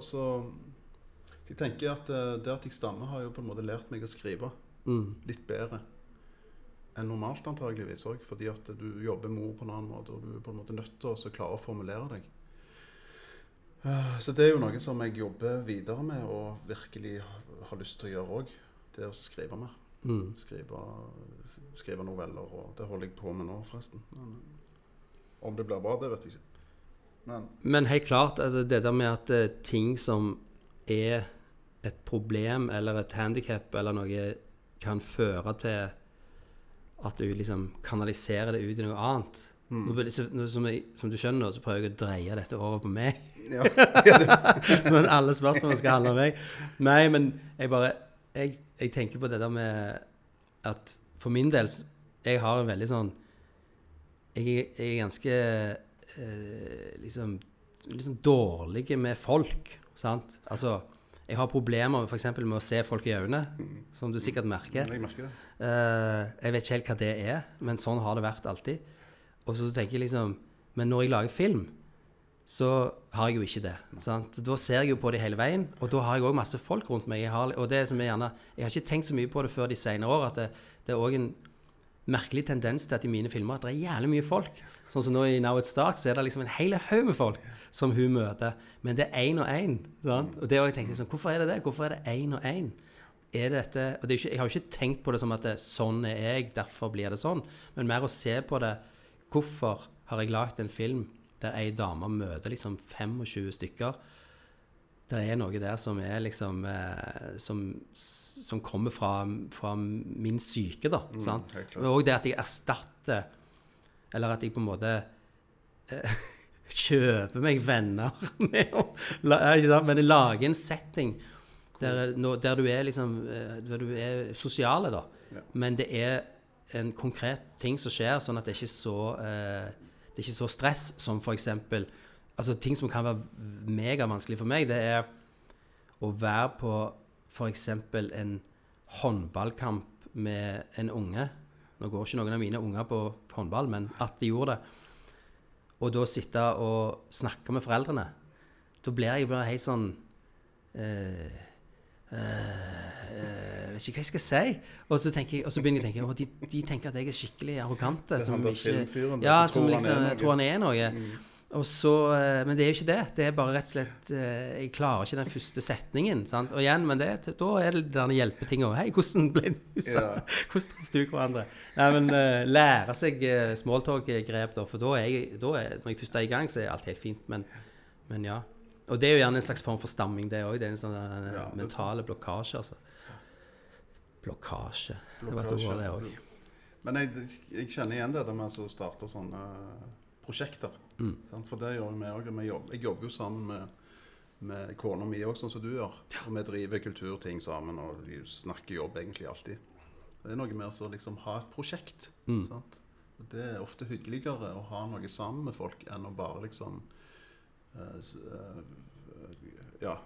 så jeg tenker at eh, det at jeg stammer, har jo på en måte lært meg å skrive Mm. litt bedre enn normalt antageligvis òg. Fordi at du jobber med ord på en annen måte, og du er på en måte nødt til å klare å formulere deg. Eh, Så det er jo noe som jeg jobber videre med og virkelig har- lyst til å gjøre òg. Det er å skrive mer. Mm. Skrive, skrive noveller, og det holder jeg på med nå, forresten. Men om det blir bra, det vet jeg ikke. Men Men helt klart, altså det der med at eh, ting som er et problem eller et handikap eller noe, kan føre til at du liksom kanaliserer det ut i noe annet. Nå så- nå som, jeg, som du skjønner, så prøver jeg å dreie dette over på meg. ja, Sånn at alle spørsmålene skal handle om meg. Nei, men jeg bare Jeg, jeg tenker på det der med at for min del Jeg har en veldig sånn Jeg, jeg er ganske eh, liksom, liksom dårlig med folk, sant? Altså Jeg har problemer f.eks. med å se folk i øynene, som du sikkert merker. jeg merker det. Eh, jeg vet ikke helt hva det er, men sånn har det vært alltid. Og så tenker jeg liksom Men når jeg lager film, så har jeg jo ikke det. Sant? Da ser jeg jo på det hele veien, og da har jeg òg masse folk rundt meg. Jeg har, og det som er gjerne Jeg har ikke tenkt så mye på det før de senere år, at det, det er òg en merkelig tendens til at i mine filmer at det er jævlig mye folk. Sånn som nå i Now It's Dark, så er det liksom en hel haug med folk som hun møter. Men det er én og én. Og det har jeg tenkt liksom, Hvorfor er det det? Hvorfor er det én og én? Er dette, og det er ikke, Jeg har jo ikke tenkt på det som at det, sånn er jeg, derfor blir det sånn. Men mer å se på det Hvorfor har jeg lagd en film der ei dame møter liksom 25 stykker? Det er noe der som er liksom eh, som, som kommer fra, fra min syke, da. sant? Men òg det at jeg erstatter Eller at jeg på en måte eh, kjøper meg venner med å? Men jeg lager en setting der, nå- der du er liksom eh, Der du er sosiale, da. Ja. Men det er en konkret ting som skjer, sånn at det er ikke så eh, Det er ikke så stress som eksempel Altså ting som kan være megavanskelig for meg, det er å være på eksempel en håndballkamp med en unge. Nå går ikke noen av mine unger på håndball, men at de gjorde det. Og da sitte og snakke med foreldrene. Da blir jeg bare helt sånn eh, eh, vet ikke hva jeg skal si. Og så, jeg, og så begynner jeg å tenke å, de, de tenker at jeg er skikkelig arrogante. Som, filmfyren der ja, som liksom. Mm. tror han er noe. Og så, eh, men det er jo ikke det. Det er bare rett og slett eh, Jeg klarer ikke den første setningen. Sant? Og igjen, men det, da er det denne hjelpetinga. Hei, hvordan ble du? Ja. Hvordan traff du hverandre? Nei, men eh, lære seg smalltalk-grep, da. For da er jeg, da er, når jeg først er i gang, så er alt helt fint. Men, men ja. Og det er jo gjerne en slags form for stamming, det òg. Det er en sånn eh, Ja, mentale blokkasje, altså. Blokkasje. Det var et ord, det òg. Men jeg, jeg kjenner igjen det med å starte sånne prosjekter. Mm. Sant? For det gjør vi òg. Jobb, jeg jobber jo sammen med, med kona mi òg, sånn som du gjør. Og vi driver kulturting sammen og vi snakker jobb egentlig alltid. Det er noe med å liksom ha et prosjekt. Mm. Det er ofte hyggeligere å ha noe sammen med folk enn å bare liksom eh, eh, Ja.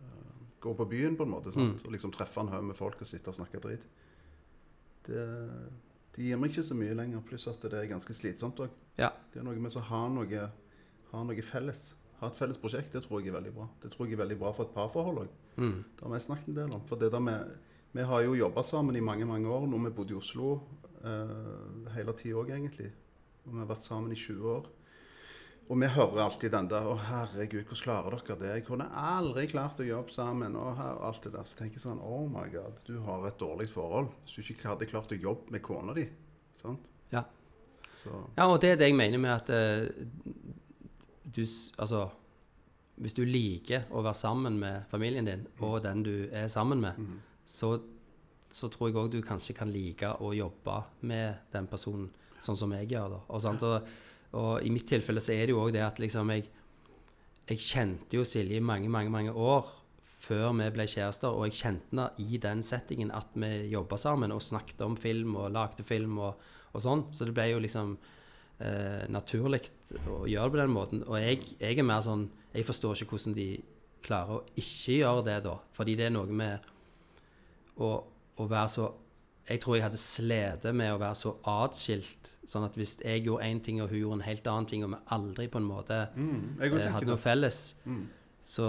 eh, gå på byen, på en måte. Sant? Og liksom treffe en haug med folk og sitte og snakke drit. Det, det gir meg ikke så mye lenger. Pluss at det er ganske slitsomt òg. Ja. Det er noe med å ha noe, ha noe felles. Ha et felles prosjekt, det tror jeg er veldig bra. Det tror jeg er veldig bra for et parforhold òg. Mm. Det har vi snakket en del om. For det der med, vi har jo jobba sammen i mange mange år. Nå vi bodde i Oslo eh, hele tida òg, egentlig. Og vi har vært sammen i 20 år. Og vi hører alltid den der 'Å, herregud, hvordan klarer dere det?' 'Jeg kunne aldri klart å jobbe sammen.' Og her, alt det der. Så tenker jeg sånn 'Oh my God, du har et dårlig forhold hvis du ikke hadde klart å jobbe med kona di.' Sant? Ja. Så Ja, og det er det jeg mener med at uh, du Altså Hvis du liker å være sammen med familien din og den du er sammen med, så, så tror jeg òg du kanskje kan like å jobbe med den personen sånn som jeg gjør. da. Og, sant? Og, og i mitt tilfelle så er det jo òg det at liksom jeg Jeg kjente jo Silje i mange, mange, mange år før vi ble kjærester, og jeg kjente henne i den settingen at vi jobba sammen og snakket om film og lagde film og, og sånn. Så det ble jo liksom eh, naturlig å gjøre det på den måten. Og jeg, jeg er mer sånn Jeg forstår ikke hvordan de klarer å ikke gjøre det, da. Fordi det er noe med å, å være så Jeg tror jeg hadde slitt med å være så atskilt. Sånn at hvis jeg gjorde én ting, og hun gjorde en helt annen ting, og vi aldri på en måte mm, eh, hadde noe felles, Mm. så,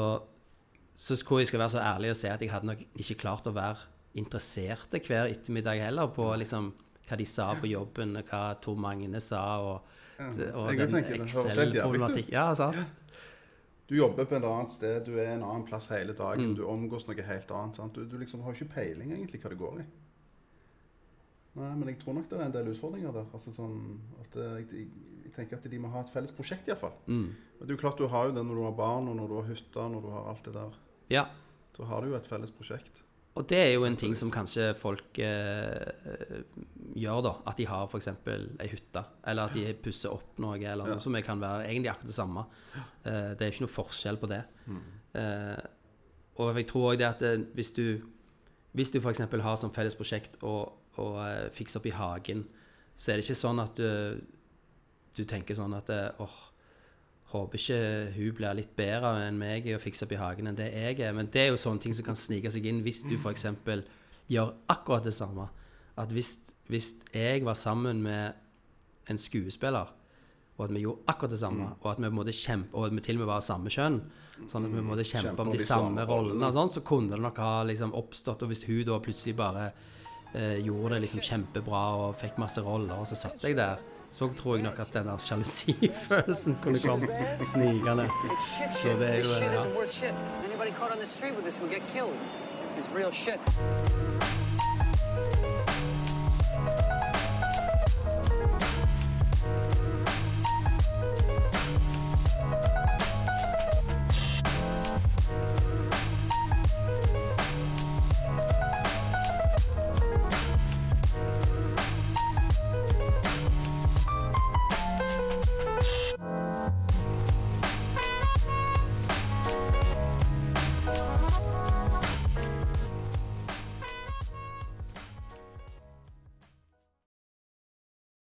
så tror jeg skal være så ærlig og si at jeg hadde nok ikke klart å være interessert hver ettermiddag heller på liksom hva de sa på jobben, og hva Tor Magne sa, og, og jeg den tenker det høres helt jævlig ut. Excel-problematikk. Ja, sant? Du jobber på et annet sted, du er en annen plass hele dagen, Mm. du omgås noe helt annet. Sant? Du, du liksom har ikke peiling egentlig hva det går i. Nei, men jeg tror nok det er en del utfordringer der. Altså sånn at eh, jeg, jeg, tenker at de må ha et felles prosjekt iallfall. Mm. Men det er jo klart du har jo det når du har barn, og når du har hytte, når du har alt det der. Ja. Så har du jo et felles prosjekt. Og det er jo en ting som kanskje folk eh, gjør, da. At de har f.eks. ei hytte, eller at de pusser opp noe, eller Ja. noe som kan være egentlig akkurat det samme. Eh, det er ikke noe forskjell på det. Eh, og jeg tror òg det at eh, hvis du hvis du f.eks. har som felles prosjekt å, å eh, fikse opp i hagen, så er det ikke sånn at du, du tenker sånn at eh, åh, håper ikke hun blir litt bedre enn meg i å fikse opp i hagen enn det jeg er. Men det er jo sånne ting som kan snike seg inn hvis du f.eks. gjør akkurat det samme. At hvis, hvis jeg var sammen med en skuespiller, og at vi gjorde akkurat det samme, og at vi måtte kjempe, og at vi til og med var samme kjønn, sånn at vi måtte kjempe om de samme rollene, og sånn, så kunne det nok ha liksom oppstått. Og hvis hun da plutselig bare gjorde det liksom kjempebra og fikk masse roller, og så satt jeg der, så tror jeg nok at den der sjalusifølelsen kunne kommet snikende. Så det er jo there